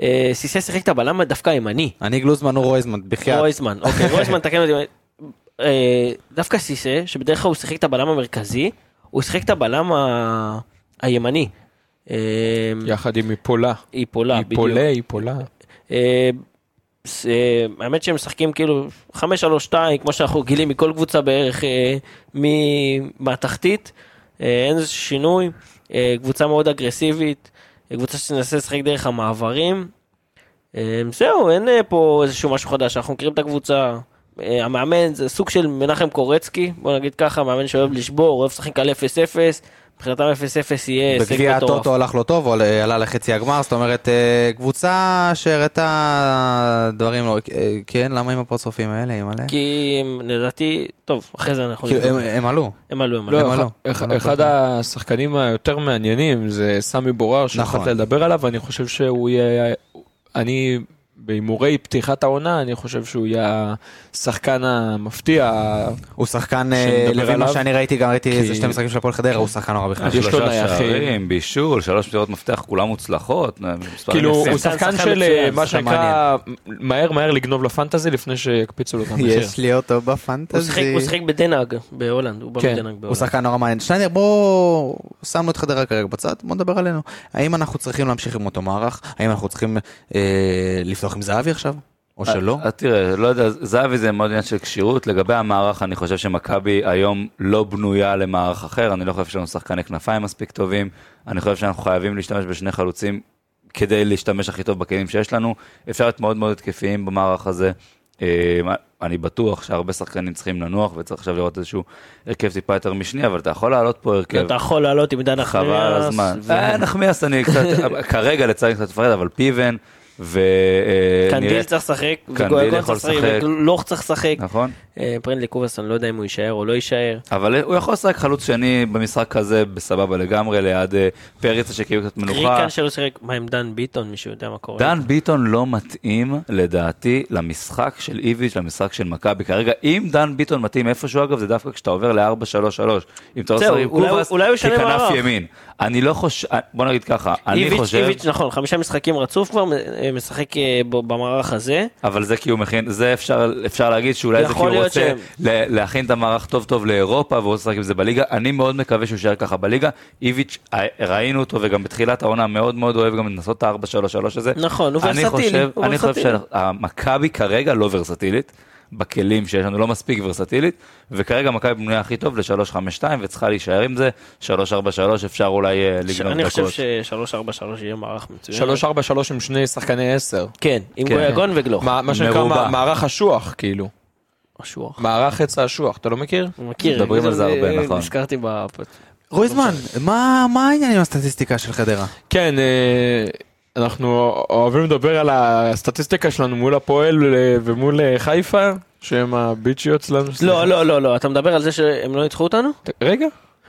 S3: אה, סיסה שיחק את הבלם דווקא הימני.
S1: אני גלוזמן, הוא רויזמן, בחייאת.
S3: רויזמן, אוקיי, רויזמן, תקן אותי. אה, דווקא סיסה, שבדרך כלל הוא שיחק את הבלם המרכזי, הוא שיחק את הבלם הימני. אה,
S5: יחד עם איפולה.
S3: איפולה, בדיוק.
S5: איפולה, איפולה.
S3: האמת שהם משחקים כאילו 5-3-2 כמו שאנחנו גילים מכל קבוצה בערך מהתחתית אין איזה שינוי קבוצה מאוד אגרסיבית קבוצה שתנסה לשחק דרך המעברים. אה, זהו אין אה, פה איזשהו משהו חדש. אנחנו מכירים את הקבוצה. אה, המאמן זה סוג של מנחם קורצקי בוא נגיד ככה מאמן שאוהב לשבור אוהב לשחק על 0-0 מבחינתם 0-0 יהיה הישג
S1: בגביע
S3: מטורף.
S1: הטוטו הלך לא טוב, אה, עלה לחצי הגמר, זאת אומרת, אה, קבוצה שהראתה דברים לא... אה, כן, למה עם הפרצופים האלה, עם מלא?
S3: כי הם, לדעתי, טוב, אחרי זה אנחנו...
S1: כאילו, הם- הם עלו.
S3: הם עלו, הם
S5: לא,
S3: עלו.
S5: אחד-
S1: לא? לא?
S5: אחד השחקנים היותר מעניינים זה סמי בורר שהתחלת
S1: נכון.
S5: לדבר עליו, ואני חושב שהוא יהיה, אני בהימורי פתיחת העונה, אני חושב שהוא יהיה השחקן המפתיע.
S1: הוא שחקן, אה, לפי מה שאני ראיתי, גם ראיתי איזה שתי משחקים של הפועל חדרה, הוא שחקן נורא בכלל.
S5: יש לו
S4: שלושה
S5: נייחים.
S4: שערים, בישול, שלוש מסירות מפתח, כולם מוצלחות. מספרים
S5: כאילו. הוא
S3: שחקן-
S5: של אה, מה שנקרא מהר מהר לגנוב ל fantasy לפני שיקפיצו לו את המחיר.
S1: יש לי אותו
S3: הוא ב
S1: fantasy.
S3: הוא שיחק בדן האג בהולנד, הוא בא
S5: כן,
S3: מדן האג
S1: הוא
S3: בהולנד.
S1: שחקן נורא מעניין. שניידר, בוא... שמנו את חדרה כרגע בצד, בוא נדבר עלינו. האם אנחנו צריכים להמשיך עם אותו מערך? האם אנחנו צריכים אה, לפתוח עם זהבי עכשיו? או שלא?
S4: אה, תראה, לא יודע, זהבי זה מאוד עניין של כשירות. לגבי המערך, אני חושב שמכבי היום לא בנויה למערך אחר. אני לא חושב שיש לנו שחקני כנפיים מספיק טובים. אני חושב שאנחנו חייבים להשתמש בשני חלוצים כדי להשתמש הכי טוב בכלים שיש לנו. אפשר להיות מאוד מאוד התקפיים במערך הזה. אה, אני בטוח שהרבה שחקנים צריכים לנוח וצריך עכשיו לראות איזשהו הרכב טיפה יותר משני, אבל אתה יכול לעלות פה הרכב.
S3: אתה יכול לעלות עם דן
S4: חבל על
S3: נחמיאס.
S4: הזמן.
S3: ו-
S4: אה, נחמיאס אני קצת, כרגע לצערי קצת מפחד, אבל פיבן,
S3: קנדיל
S4: ונראה,
S3: צריך לשחק,
S4: קנדיל יכול
S3: צריך לשחק. וגלוך צריך לשחק.
S4: נכון?
S3: אה, פרנדלי אני לא יודע אם הוא יישאר או לא יישאר.
S4: אבל הוא יכול לשחק חלוץ שני במשחק כזה בסבבה לגמרי, ליד אה, פריצה שקיבל קצת מנוחה.
S3: ריקן שלא שיחק, מה עם דן ביטון, מישהו יודע מה קורה?
S4: דן ביטון לא מתאים לדעתי למשחק של איביץ', למשחק של מכבי. כרגע, אם דן ביטון מתאים איפשהו, אגב, זה דווקא כשאתה עובר ל-4-3-3. אם אתה לא שחק עם
S3: ישנה
S4: ככנף. ימין. אני לא חושב, בוא נגיד ככה, אני חושב,
S3: איביץ', נכון, חמישה משחקים רצוף כבר, אה, משחק אה, במערך הזה.
S4: אבל זה כי הוא מכין, זה אפשר, אפשר להגיד שאולי זה כי
S3: יכול
S4: הוא רוצה
S3: שהם-
S4: ל- להכין את המערך טוב טוב לאירופה והוא רוצה לשחק עם זה בליגה. אני מאוד מקווה שהוא יישאר ככה בליגה. איביץ', אה, ראינו אותו וגם בתחילת העונה מאוד מאוד אוהב גם לנסות את ה-4-3-3 הזה.
S3: נכון, הוא
S4: אני
S3: ורסטילי,
S4: חושב-
S3: הוא
S4: אני חושב. שהמכבי כרגע לא ורסטילית. בכלים שיש לנו לא מספיק ורסטילית, וכרגע מכבי בנויה הכי טוב ל-3-5-2 וצריכה להישאר עם זה, 3-4-3 אפשר אולי אה, לגנוב
S3: אני חושב
S4: דקות.
S3: ש-3-4-3 יהיה מערך מצוין.
S5: 3-4-3 עם שני שחקני 10.
S3: כן, עם
S4: כן.
S3: גויגון וגלוך.
S5: מה מה שנקרא. מע- מערך אשוח, כאילו.
S3: אשוח.
S5: מערך עץ האשוח, אתה לא מכיר?
S3: מכיר.
S4: מדברים על זה הרבה, נכון.
S3: נזכרתי ב...
S1: רויזמן, מה מה העניין עם הסטטיסטיקה של חדרה?
S5: כן, אה, אנחנו אוהבים לדבר על הסטטיסטיקה שלנו מול הפועל אה, ומול אה, חיפה, שהם הביצ'יות שלנו.
S3: לא, לא, לא, לא, אתה מדבר על זה שהם לא ניצחו אותנו?
S5: רגע.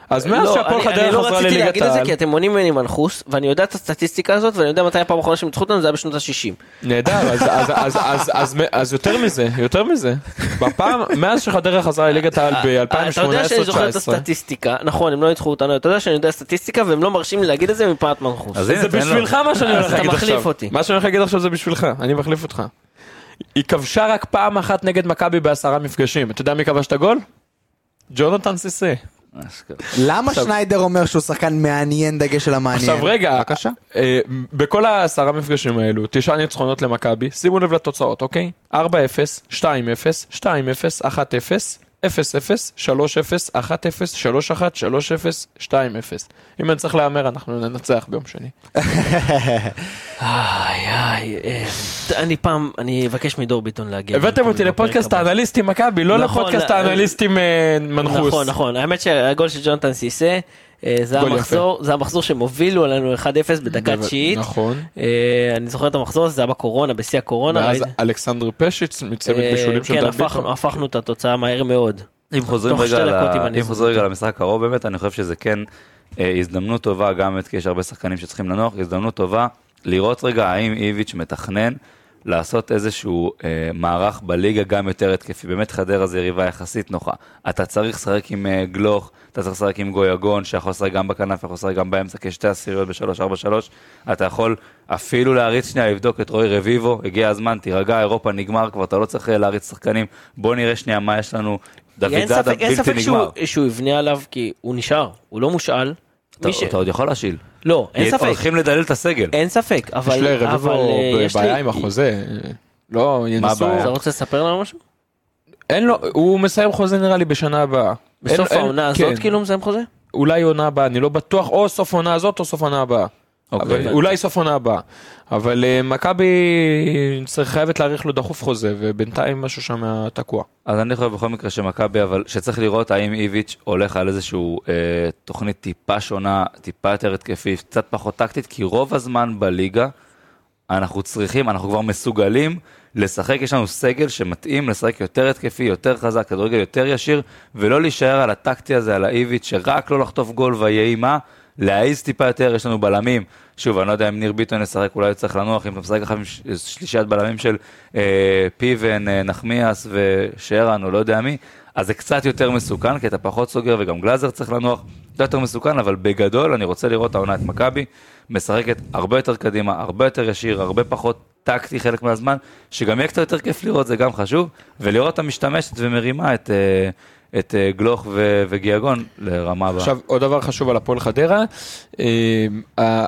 S5: אז מאז
S3: לא,
S5: שהפועל חדרה
S3: אני לא
S5: חזרה
S3: רציתי
S5: לליגת
S3: להגיד את זה
S5: העל,
S3: כי אתם מונעים ממני מנחוס, ואני יודע את הסטטיסטיקה הזאת, ואני יודע מתי הפעם האחרונה שהם ניצחו אותנו, זה היה בשנות ה-60.
S5: נהדר, אז- אז- אז- אז- אז- אז יותר מזה, יותר מזה. בפעם, מאז שחדרה חזרה לליגת העל
S3: אה, אתה יודע שאני זוכר את
S5: ב-2018-2019.
S3: הסטטיסטיקה, נכון, הם לא ניצחו אותנו, אתה יודע שאני יודע סטטיסטיקה, והם לא מרשים לי להגיד את זה מפאת מנחוס.
S5: זה. בשבילך מה שאני הולך להגיד עכשיו. מה שאני הולך להגיד עכשיו זה בשבילך, אני מחליף אותך. היא כבשה רק פעם אחת נגד מכבי בעשרה מפגשים. אתה יודע מי כבש את הגול? ג'ונתן סיסה.
S1: למה שניידר אומר שהוא שחקן מעניין דגש של המעניין?
S5: עכשיו רגע,
S1: בבקשה.
S5: אה, בכל העשרה מפגשים האלו, תשעה ניצחונות למכבי, שימו לב לתוצאות, אוקיי? 4-0, 2-0, 2-0, 1-0, 3-0, 3-0, 1-0, 3-1, 3-0, 2-0. אם אני צריך להמר, אנחנו ננצח ביום שני.
S3: אה, אני פעם, אני אבקש מדור ביטון להגיע.
S5: הבאתם אותי לפודקאסט האנליסטים מכבי, לא
S3: נכון,
S5: לפודקאסט
S3: אה,
S5: האנליסטים אה, מנחוס.
S3: נכון, נכון, האמת שהגול של ג'ונתן סיסה, זה
S5: גול
S3: המחזור, זה המחזור שהם הובילו עלינו 1-0 בדקה תשיעית.
S5: נכון.
S3: אה, אני זוכר את המחזור הזה, זה היה בקורונה, בשיא הקורונה.
S5: ואז אלכסנדר פשיץ מצוות
S3: אה,
S5: בישולים של
S3: כן,
S5: דן
S3: הפכנו-
S5: ביטון.
S3: הפכנו את התוצאה מהר מאוד.
S4: אם חוזרים רגע, ל-
S3: אם
S4: חוזרים למשחק הקרוב באמת, אני חושב שזה כן אה, הזדמנות טובה, גם כי יש הרבה שחקנים שצריכים לנוח, הזדמנות טובה לראות רגע האם איביץ' מתכנן לעשות איזשהו אה, מערך בליגה גם יותר התקפי. באמת חדרה זה יריבה יחסית נוחה. אתה צריך לשחק עם אה, גלוך, אתה צריך לשחק עם גויגון, שיכול לשחק גם בכנף, יכול לשחק גם באמצע כשתי עשיריות ב-3-4-3. אתה יכול אפילו להריץ שנייה, לבדוק את רוי רביבו, הגיע הזמן, תירגע, אירופה נגמר כבר, אתה לא צריך אה, להריץ שחקנים. בוא נראה שנייה מה יש לנו. דוד
S3: אין
S4: זאדה
S3: ספק- אין
S4: בלתי
S3: ספק שהוא-
S4: נגמר.
S3: שהוא יבנה עליו, כי הוא נשאר, הוא לא מושאל.
S4: אתה,
S3: ש-
S4: אתה עוד יכול להשיל.
S3: לא, אין ספק,
S4: הולכים לדלל את הסגל.
S3: אין ספק, אבל
S5: יש
S3: אבל,
S5: לרביבו
S3: אה,
S5: בעיה עם החוזה. לא, ינסו.
S4: הבעיה?
S3: אתה רוצה לספר לנו משהו?
S5: אין לו, הוא מסיים חוזה נראה לי בשנה הבאה.
S3: בסוף העונה
S5: כן.
S3: הזאת כאילו הוא מסיים חוזה?
S5: אולי עונה הבאה, אני לא בטוח, או סוף עונה הזאת או סוף עונה הבאה.
S4: אוקיי.
S5: אבל אולי סוף עונה הבאה. אבל אה, מכבי צריך- חייבת להאריך לו דחוף חוזה, ובינתיים משהו שם תקוע.
S4: אז אני חושב בכל מקרה שמכבי, אבל שצריך לראות האם איביץ' הולך על איזשהו אה, תוכנית טיפה שונה, טיפה יותר התקפית, קצת פחות טקטית, כי רוב הזמן בליגה אנחנו צריכים, אנחנו כבר מסוגלים לשחק, יש לנו סגל שמתאים לשחק יותר התקפי, יותר חזק, כדורגל יותר ישיר, ולא להישאר על הטקטי הזה, על האיביץ', שרק לא לחטוף גול ויהי מה, להעיז טיפה יותר, יש לנו בלמים. שוב, אני לא יודע אם ניר ביטון ישחק, אולי הוא צריך לנוח, אם אתה משחק עכשיו עם שלישיית בלמים של אה, פיבן, אה, נחמיאס ושרן, או לא יודע מי, אז זה קצת יותר מסוכן, כי אתה פחות סוגר, וגם גלאזר צריך לנוח, זה יותר מסוכן, אבל בגדול אני רוצה לראות העונה את מכבי, משחקת הרבה יותר קדימה, הרבה יותר ישיר, הרבה פחות טקטי חלק מהזמן, שגם יהיה קצת יותר כיף לראות, זה גם חשוב, ולראות אותה משתמשת ומרימה את, אה, את אה, גלוך ו- וגיאגון לרמה הבאה.
S5: עכשיו, עוד דבר חשוב על הפועל חדרה, אה,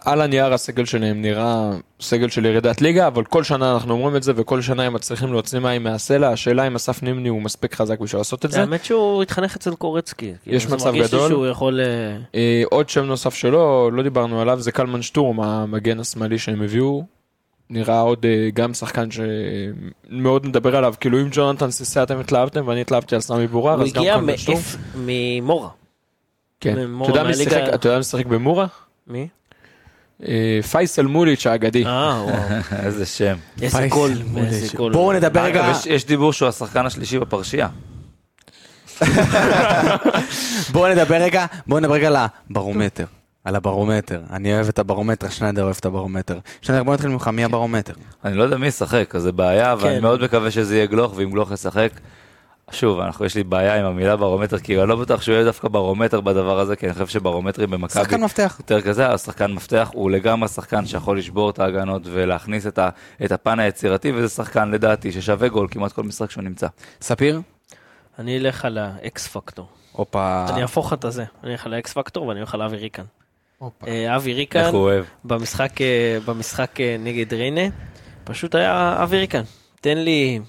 S5: על הנייר הסגל שלהם נראה סגל של ירידת ליגה, אבל כל שנה אנחנו אומרים את זה, וכל שנה הם מצליחים להוציא מים מהסלע, השאלה אם אסף נימני הוא מספיק חזק בשביל לעשות את זה.
S3: האמת שהוא התחנך אצל קורצקי. כאילו,
S5: יש
S3: זה
S5: מצב
S3: מרגיש לי
S5: גדול.
S3: שהוא יכול... אה,
S5: אה, עוד שם נוסף שלו, לא דיברנו עליו, זה קלמן שטורם, המגן השמאלי שהם הביאו. נראה עוד אה, גם שחקן שמאוד נדבר עליו, כאילו אם ג'ונתן סיסא אתם התלהבתם ואני התלהבתי על סמי בורר,
S3: הוא
S5: אז גם
S3: הגיע ממורה.
S5: כן. אתה יודע מי שיחק- אתה יודע מי שיחק במורה?
S3: מי?
S5: אה, פייסל מוליץ' האגדי.
S3: אה, וואו.
S4: איזה שם.
S3: איזה גול.
S1: בואו נדבר רגע,
S4: יש- יש דיבור שהוא השחקן השלישי בפרשייה.
S1: בואו נדבר רגע, בואו נדבר רגע על הברומטר. על הברומטר. אני אוהב את הברומטר, שניידר אוהב את הברומטר. שניידר, בוא נתחיל ממך, מי הברומטר?
S4: אני לא יודע מי ישחק, אז זה בעיה, ואני
S3: כן.
S4: מאוד מקווה שזה יהיה גלוך, ואם גלוך ישחק... שוב, אנחנו, יש לי בעיה עם המילה ברומטר, כי אני לא בטוח שהוא יהיה דווקא ברומטר בדבר הזה, כי אני חושב שברומטרים במכבי
S1: שחקן מפתח.
S4: יותר כזה, השחקן מפתח, הוא לגמרי שחקן שיכול לשבור את ההגנות ולהכניס את, ה, את הפן היצירתי, וזה שחקן לדעתי ששווה גול כמעט כל משחק שהוא נמצא.
S1: ספיר?
S3: אני אלך על ה X factor.
S1: הופה.
S3: אני אהפוך את הזה. אני אלך על ה X factor ואני הולך על אבי ריקן. אה, אבי ריקן. במשחק, אה, במשחק אה, נגד ריינה, פשוט היה אבי ריקן. תן לי,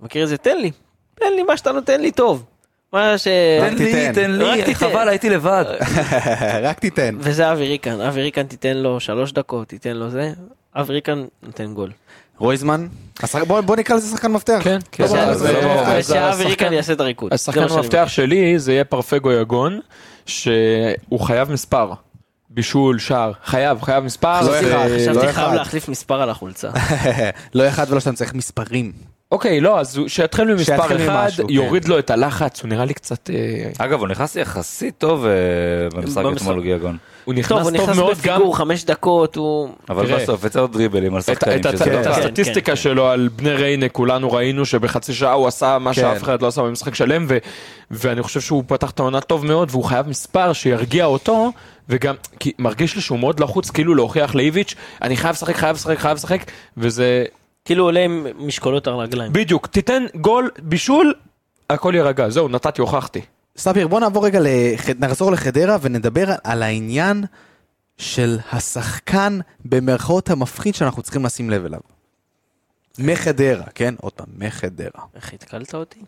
S3: מכיר את זה? תן לי. תן לי מה שאתה נותן לי טוב. מה ש...
S1: רק תיתן.
S4: תן לי,
S3: תיתן.
S4: חבל, הייתי לבד.
S1: רק תיתן.
S3: וזה אבי ריקן. אבי ריקן תיתן לו שלוש דקות, תיתן לו זה. אבי ריקן נותן גול.
S1: רויזמן? בוא בוא נקרא לזה שחקן מפתח.
S5: כן, כן. השחקן-
S3: ריקן יעשה את הריקוד.
S5: השחקן המפתח. שלי זה יהיה פרפגו יגון, שהוא חייב מספר. בישול, שער, חייב, חייב מספר.
S1: לא אחד, לא
S3: חשבתי. חייב להחליף מספר על החולצה.
S1: לא אחד ולא שניים, צריך מספרים.
S5: אוקיי, לא, אז שיתחיל ממספר אחד,
S1: כן.
S5: יוריד לו את הלחץ, הוא נראה לי קצת... אה,
S4: אגב, הוא נכנס יחסית טוב אה, במשחק
S3: במשחק.
S4: אתמול גיאגון.
S5: הוא נכנס
S3: טוב, הוא
S5: טוב
S3: נכנס
S5: מאוד גם...
S3: בפיגור חמש דקות, הוא...
S4: אבל
S5: תראה.
S4: בסוף יצא עוד דריבלים על שחקנים,
S5: את,
S4: לא
S5: את
S4: טוב.
S3: כן,
S5: הסטטיסטיקה
S3: כן.
S5: שלו על בני ריינה כולנו ראינו שבחצי שעה הוא עשה מה
S1: כן.
S5: שאף אחד לא עשה במשחק שלם ו, ואני חושב שהוא פתח את העונה טוב מאוד והוא חייב מספר שירגיע אותו וגם כי מרגיש לי שהוא מאוד לחוץ כאילו להוכיח לאיביץ' אני חייב לשחק חייב לשחק חייב לשחק וזה
S3: כאילו עולה עם משקולות על הרגליים.
S5: בדיוק תיתן גול בישול הכל יירגע זהו נתתי הוכחתי.
S1: ספיר, בוא נעבור רגע, לח... נחזור לחדרה ונדבר על העניין של השחקן במרכאות המפחיד שאנחנו צריכים לשים לב אליו. מחדרה, כן? עוד פעם, מחדרה.
S3: איך התקלת אותי?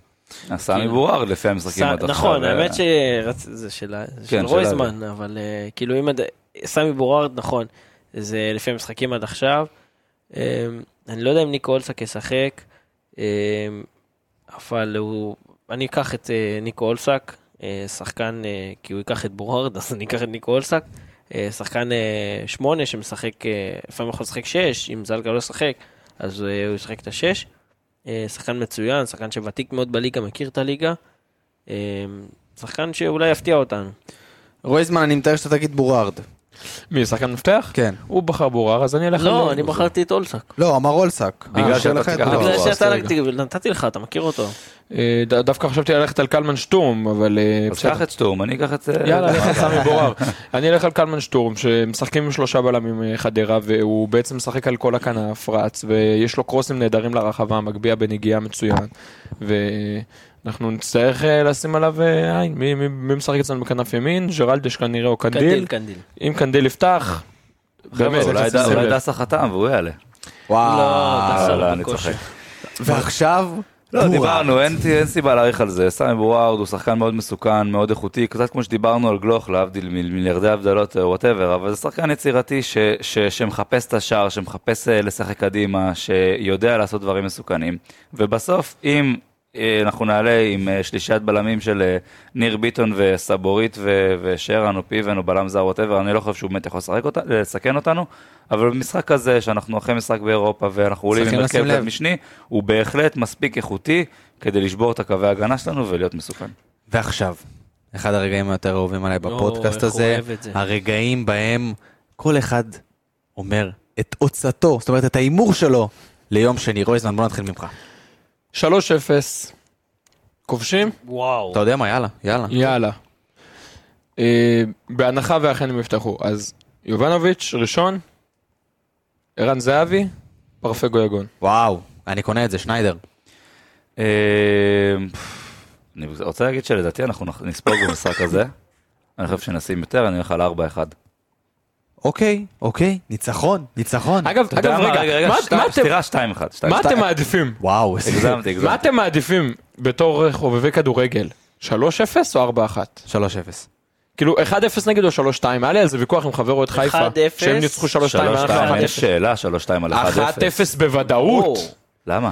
S4: סמי בורר לפי המשחקים עד עכשיו.
S3: נכון,
S4: אה,
S3: האמת שזה של
S4: כן, של
S3: רויזמן, אבל אה, כאילו אם... סמי בורארד, נכון, זה לפי המשחקים עד עכשיו. אה, אני לא יודע אם ניקו אולסק ישחק, אה, אבל הוא... אני אקח את אה, ניקו אולסק, שחקן, אה, כי הוא ייקח את בורארד, אז אני אקח את ניקו אולסק. אה, שחקן אה, שמונה שמשחק, אה, לפעמים יכול לשחק שש, אם זלגה לא ישחק, אז אה, הוא ישחק את השש. אה, שחקן מצוין, שחקן שוותיק מאוד בליגה, מכיר את הליגה. אה, שחקן שאולי יפתיע אותנו.
S1: רויזמן, אני מתאר שאתה תגיד בורארד.
S5: מי שחקן מפתח?
S1: כן.
S5: הוא בחר בורר אז אני אלך
S3: לא, אני בחרתי את אולסק.
S1: לא, אמר אולסק.
S4: בגלל
S1: אני
S4: שאתה
S1: לך
S3: שאתה
S5: רגע.
S3: נתתי לך, אתה מכיר אותו.
S5: אה, דווקא חשבתי ללכת על קלמן שטורם אבל אה,
S4: אז. קח את שטורם, אני אקח את... אה,
S5: יאללה, לך על סמי בורר. אני אלך על קלמן שטורם, שמשחקים עם שלושה בלמים אה, חדרה, והוא בעצם משחק על כל הכנף, רץ, ויש לו קרוסים נהדרים לרחבה, מגביה בנגיעה מצוין, ואנחנו נצטרך אה, לשים עליו אה, עין. מי- מי מי משחק אצלנו בכנף ימין? ג'רלדש כנראה או
S3: קנדיל,
S5: קנדיל?
S3: קנדיל.
S5: אם קנדיל יפתח, באמת,
S4: אולי. דסה חתם והוא יעלה.
S1: וואו.
S3: לא, דסה
S4: לא,
S3: לא
S4: אני
S3: בכושר.
S4: צוחק.
S1: ועכשיו,
S4: לא. דיברנו, אין אין סיבה להאריך על זה. סמי בווארד הוא שחקן מאוד מסוכן, מאוד איכותי, קצת כמו שדיברנו על גלוך, להבדיל ממיליארדי הבדלות, whatever, אבל זה שחקן יצירתי ש- ש- שמחפש את השער, שמחפש אה, לשחק קדימה, שיודע לעשות דברים מסוכנים. ובסוף, אם אה, אנחנו נעלה עם אה, שלישיית בלמים של אה, ניר ביטון וסבורית ו- ושרן או פיבן או בלם זר ווטאבר, אני לא חושב שהוא באמת יכול לשחק אותה- לסכן אותנו, אבל במשחק כזה, שאנחנו אחרי משחק באירופה ואנחנו עולים עם הרכב משני, הוא בהחלט מספיק איכותי כדי לשבור את הקווי ההגנה שלנו ולהיות מסוכן.
S1: ועכשיו, אחד הרגעים היותר אהובים עליי בפודקאסט
S3: איך הוא
S1: הזה. הרגעים בהם כל אחד אומר את עוצתו, זאת אומרת את ההימור שלו ליום שני. רויזמן, בוא נתחיל ממך.
S5: 3-0, כובשים?
S3: וואו.
S1: אתה יודע מה? יאללה, יאללה.
S5: יאללה. אה, בהנחה ואכן הם יפתחו, אז יובנוביץ' ראשון, ערן זהבי, פרפגו יגון.
S1: וואו, אני קונה את זה, שניידר.
S4: אה, אני רוצה להגיד שלדעתי אנחנו נח- נספוג במשחק הזה. אני חושב שנשים יותר, אני הולך על 4-1.
S1: אוקיי, אוקיי, ניצחון, ניצחון.
S5: אגב, אגב? רגע,
S4: סליחה, 2-1.
S5: מה אתם מעדיפים?
S1: וואו, איזה-
S4: הגזמתי,
S5: מה
S4: הגזמתי.
S5: אתם מעדיפים בתור חובבי כדורגל? 3-0 או 4-1?
S1: 3-0.
S5: כאילו 1-0 נגד או 3-2? היה לי על זה ויכוח עם חברו את חיפה,
S3: 1-0.
S5: שהם ניצחו 3-2, היה
S4: 3-2,
S5: לך
S4: יש שאלה, 3-2 על 1-0.
S5: 1-0 בוודאות.
S3: או,
S4: למה?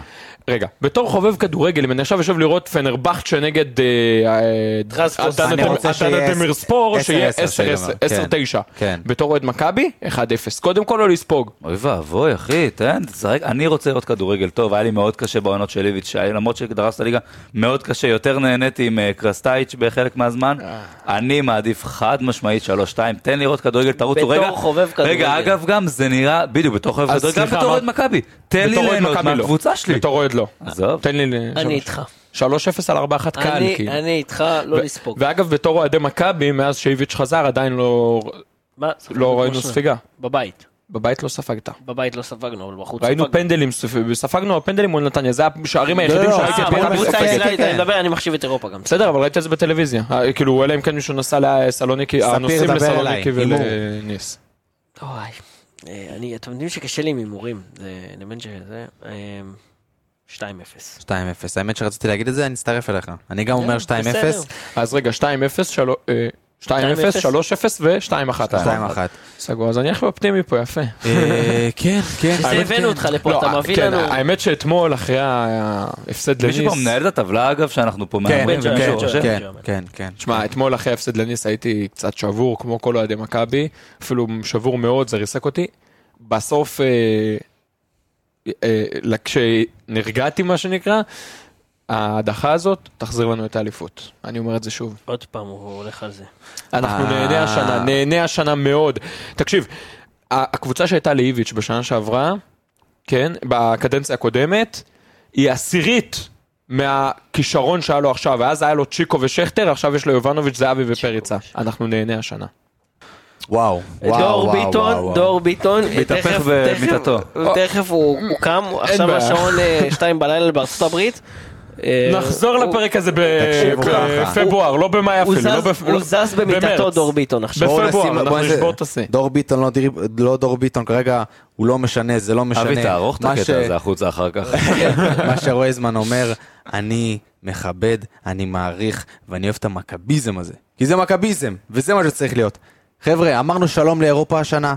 S5: רגע, בתור חובב כדורגל, אם אני עכשיו יושב לראות פנרבכצ'ה נגד אה, אה, דם-
S1: רוצה שיהיה
S5: אדנה
S1: עשר-
S5: דמירספור,
S1: עשר-
S5: שיהיה
S1: עשר
S5: 10-10,
S1: שיגמר, כן.
S5: 10-9.
S1: כן.
S5: בתור אוהד מכבי, 1-0. קודם כל לא לספוג.
S4: אוי ואבוי, אחי, תן, תשחק. אני רוצה לראות כדורגל טוב, היה לי מאוד קשה בעונות של איביץ', שהיה- למרות שדרס את הליגה, מאוד קשה, יותר נהניתי עם אה, קרסטייץ' בחלק מהזמן. אני מעדיף חד משמעית 3-2, תן לראות כדורגל, תרוצו.
S3: בתור
S4: רגע,
S3: חובב כדורגל.
S4: רגע, אגב, גם זה נראה, בדיוק, בתור חובב
S5: אז
S4: כדורגל, גם בתור אוהד מכבי. תן לי
S5: בתור
S4: ליהנות
S5: מכבי לא.
S4: מהקבוצה שלי.
S5: בתור אוהד לא.
S4: עזוב.
S5: תן לי ל...
S3: אני. איתך.
S5: 3-0 על 4-1 קל,
S3: אני-
S5: כאילו.
S3: אני איתך, לא
S5: ו-
S3: לספוג.
S5: ואגב, בתור אוהדי מכבי, מאז שאיביץ' חזר, עדיין לא
S3: מה?
S5: לא ראינו ספיגה.
S3: בבית.
S5: בבית לא ספגת.
S3: בבית לא ספגנו, אבל בחוץ
S5: ראינו
S3: ספגנו.
S5: פנדלים, ספ- ספגנו הפנדלים מול נתניה, זה השערים היחידים
S1: לא,
S5: שראיתי
S3: אה,
S5: את מכבי.
S3: הישראלית, אני. מדבר, אני מחשיב את אירופה גם.
S5: בסדר, אבל ראית את זה בטלוויזיה. אה, כאילו, אלא אם כן מישהו נסע לסלוניקי, הנוסעים לסלוניקי. ולניס.
S3: וואי. אה, אני, אתם יודעים שקשה לי עם הימורים. זה אלמנט שזה... אה, 2-0.
S1: 2-0. האמת שרציתי להגיד את זה, אני אצטרף אליך. אני גם אומר 2-0.
S3: בסדר.
S5: אז רגע, 2-0, שלו- אה, 2-0, 3-0 ו-2-1.
S1: 2-1.
S5: סגור, אז אני הכי אופטימי פה, יפה.
S1: אה, כן, כן.
S3: שזה הבאנו
S1: כן.
S3: אותך לפה,
S5: לא,
S3: אתה מביא
S5: כן,
S3: לנו...
S5: האמת שאתמול, אחרי ההפסד
S4: מישהו פה
S5: לניס,
S4: מנהל את הטבלה, אגב, שאנחנו פה
S1: כן,
S4: מהמרים
S3: כן,
S4: ומישהו
S3: כן?
S1: כן,
S3: כן.
S1: כן, כן.
S5: תשמע, אתמול אחרי ההפסד לניס הייתי קצת שבור, כמו כל אוהדי מכבי, אפילו שבור מאוד, זה ריסק אותי. בסוף, אה, כשנרגעתי, מה שנקרא, ההדחה הזאת תחזיר לנו את האליפות. אני אומר את זה שוב.
S3: עוד פעם, הוא הולך על זה.
S5: אנחנו
S1: אה.
S5: נהנה השנה, נהנה השנה מאוד. תקשיב, הקבוצה שהייתה לאיביץ' בשנה שעברה, כן, בקדנציה הקודמת, היא עשירית מהכישרון שהיה לו עכשיו, ואז היה לו צ'יקו ושכטר, עכשיו יש לו יובנוביץ', זהבי ופריצה. אנחנו נהנה השנה.
S1: וואו, וואו,
S3: דור
S1: וואו,
S3: ביטון,
S1: וואו, וואו.
S3: דור ביטון,
S4: מתהפך במיטתו.
S3: תכף- הוא קם, עכשיו. השעון אה, שתיים בלילה בארצות הברית. אה,
S5: נחזור לפרק הזה. בפברואר, לא במאי אפילו. לא
S3: הוא
S5: לא-
S3: זז במיטתו. דור ביטון עכשיו.
S5: בפברואר, אנחנו נשבור את השיא.
S1: דור ביטון, לא לא דור ביטון, כרגע הוא לא משנה, זה לא משנה.
S4: אבי, תערוך את הקטע הזה החוצה אחר כך.
S1: מה שרויזמן אומר, אני מכבד, אני מעריך, ואני אוהב את המכביזם הזה. כי זה מכביזם, וזה מה שצריך להיות. חבר'ה, אמרנו שלום לאירופה השנה,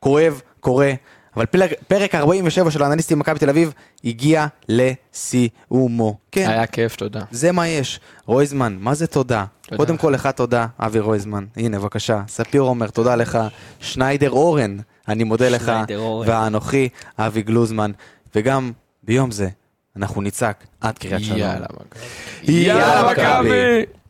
S1: כואב, קורה, אבל פרק, פרק 47 של האנליסטים מכבי תל אביב הגיע לסיומו. כן,
S5: היה כיף, תודה.
S1: זה מה יש. רויזמן, מה זה תודה?
S5: תודה
S1: קודם
S5: לך.
S1: כל לך תודה, אבי רויזמן. הנה, בבקשה. ספיר אומר, תודה לך. שניידר אורן, אני מודה לך.
S3: אורן.
S1: ואנוכי, אבי גלוזמן. וגם ביום זה, אנחנו נצעק עד קריית שלום.
S5: יאללה, מכבי.
S1: יאללה.
S5: מכבי.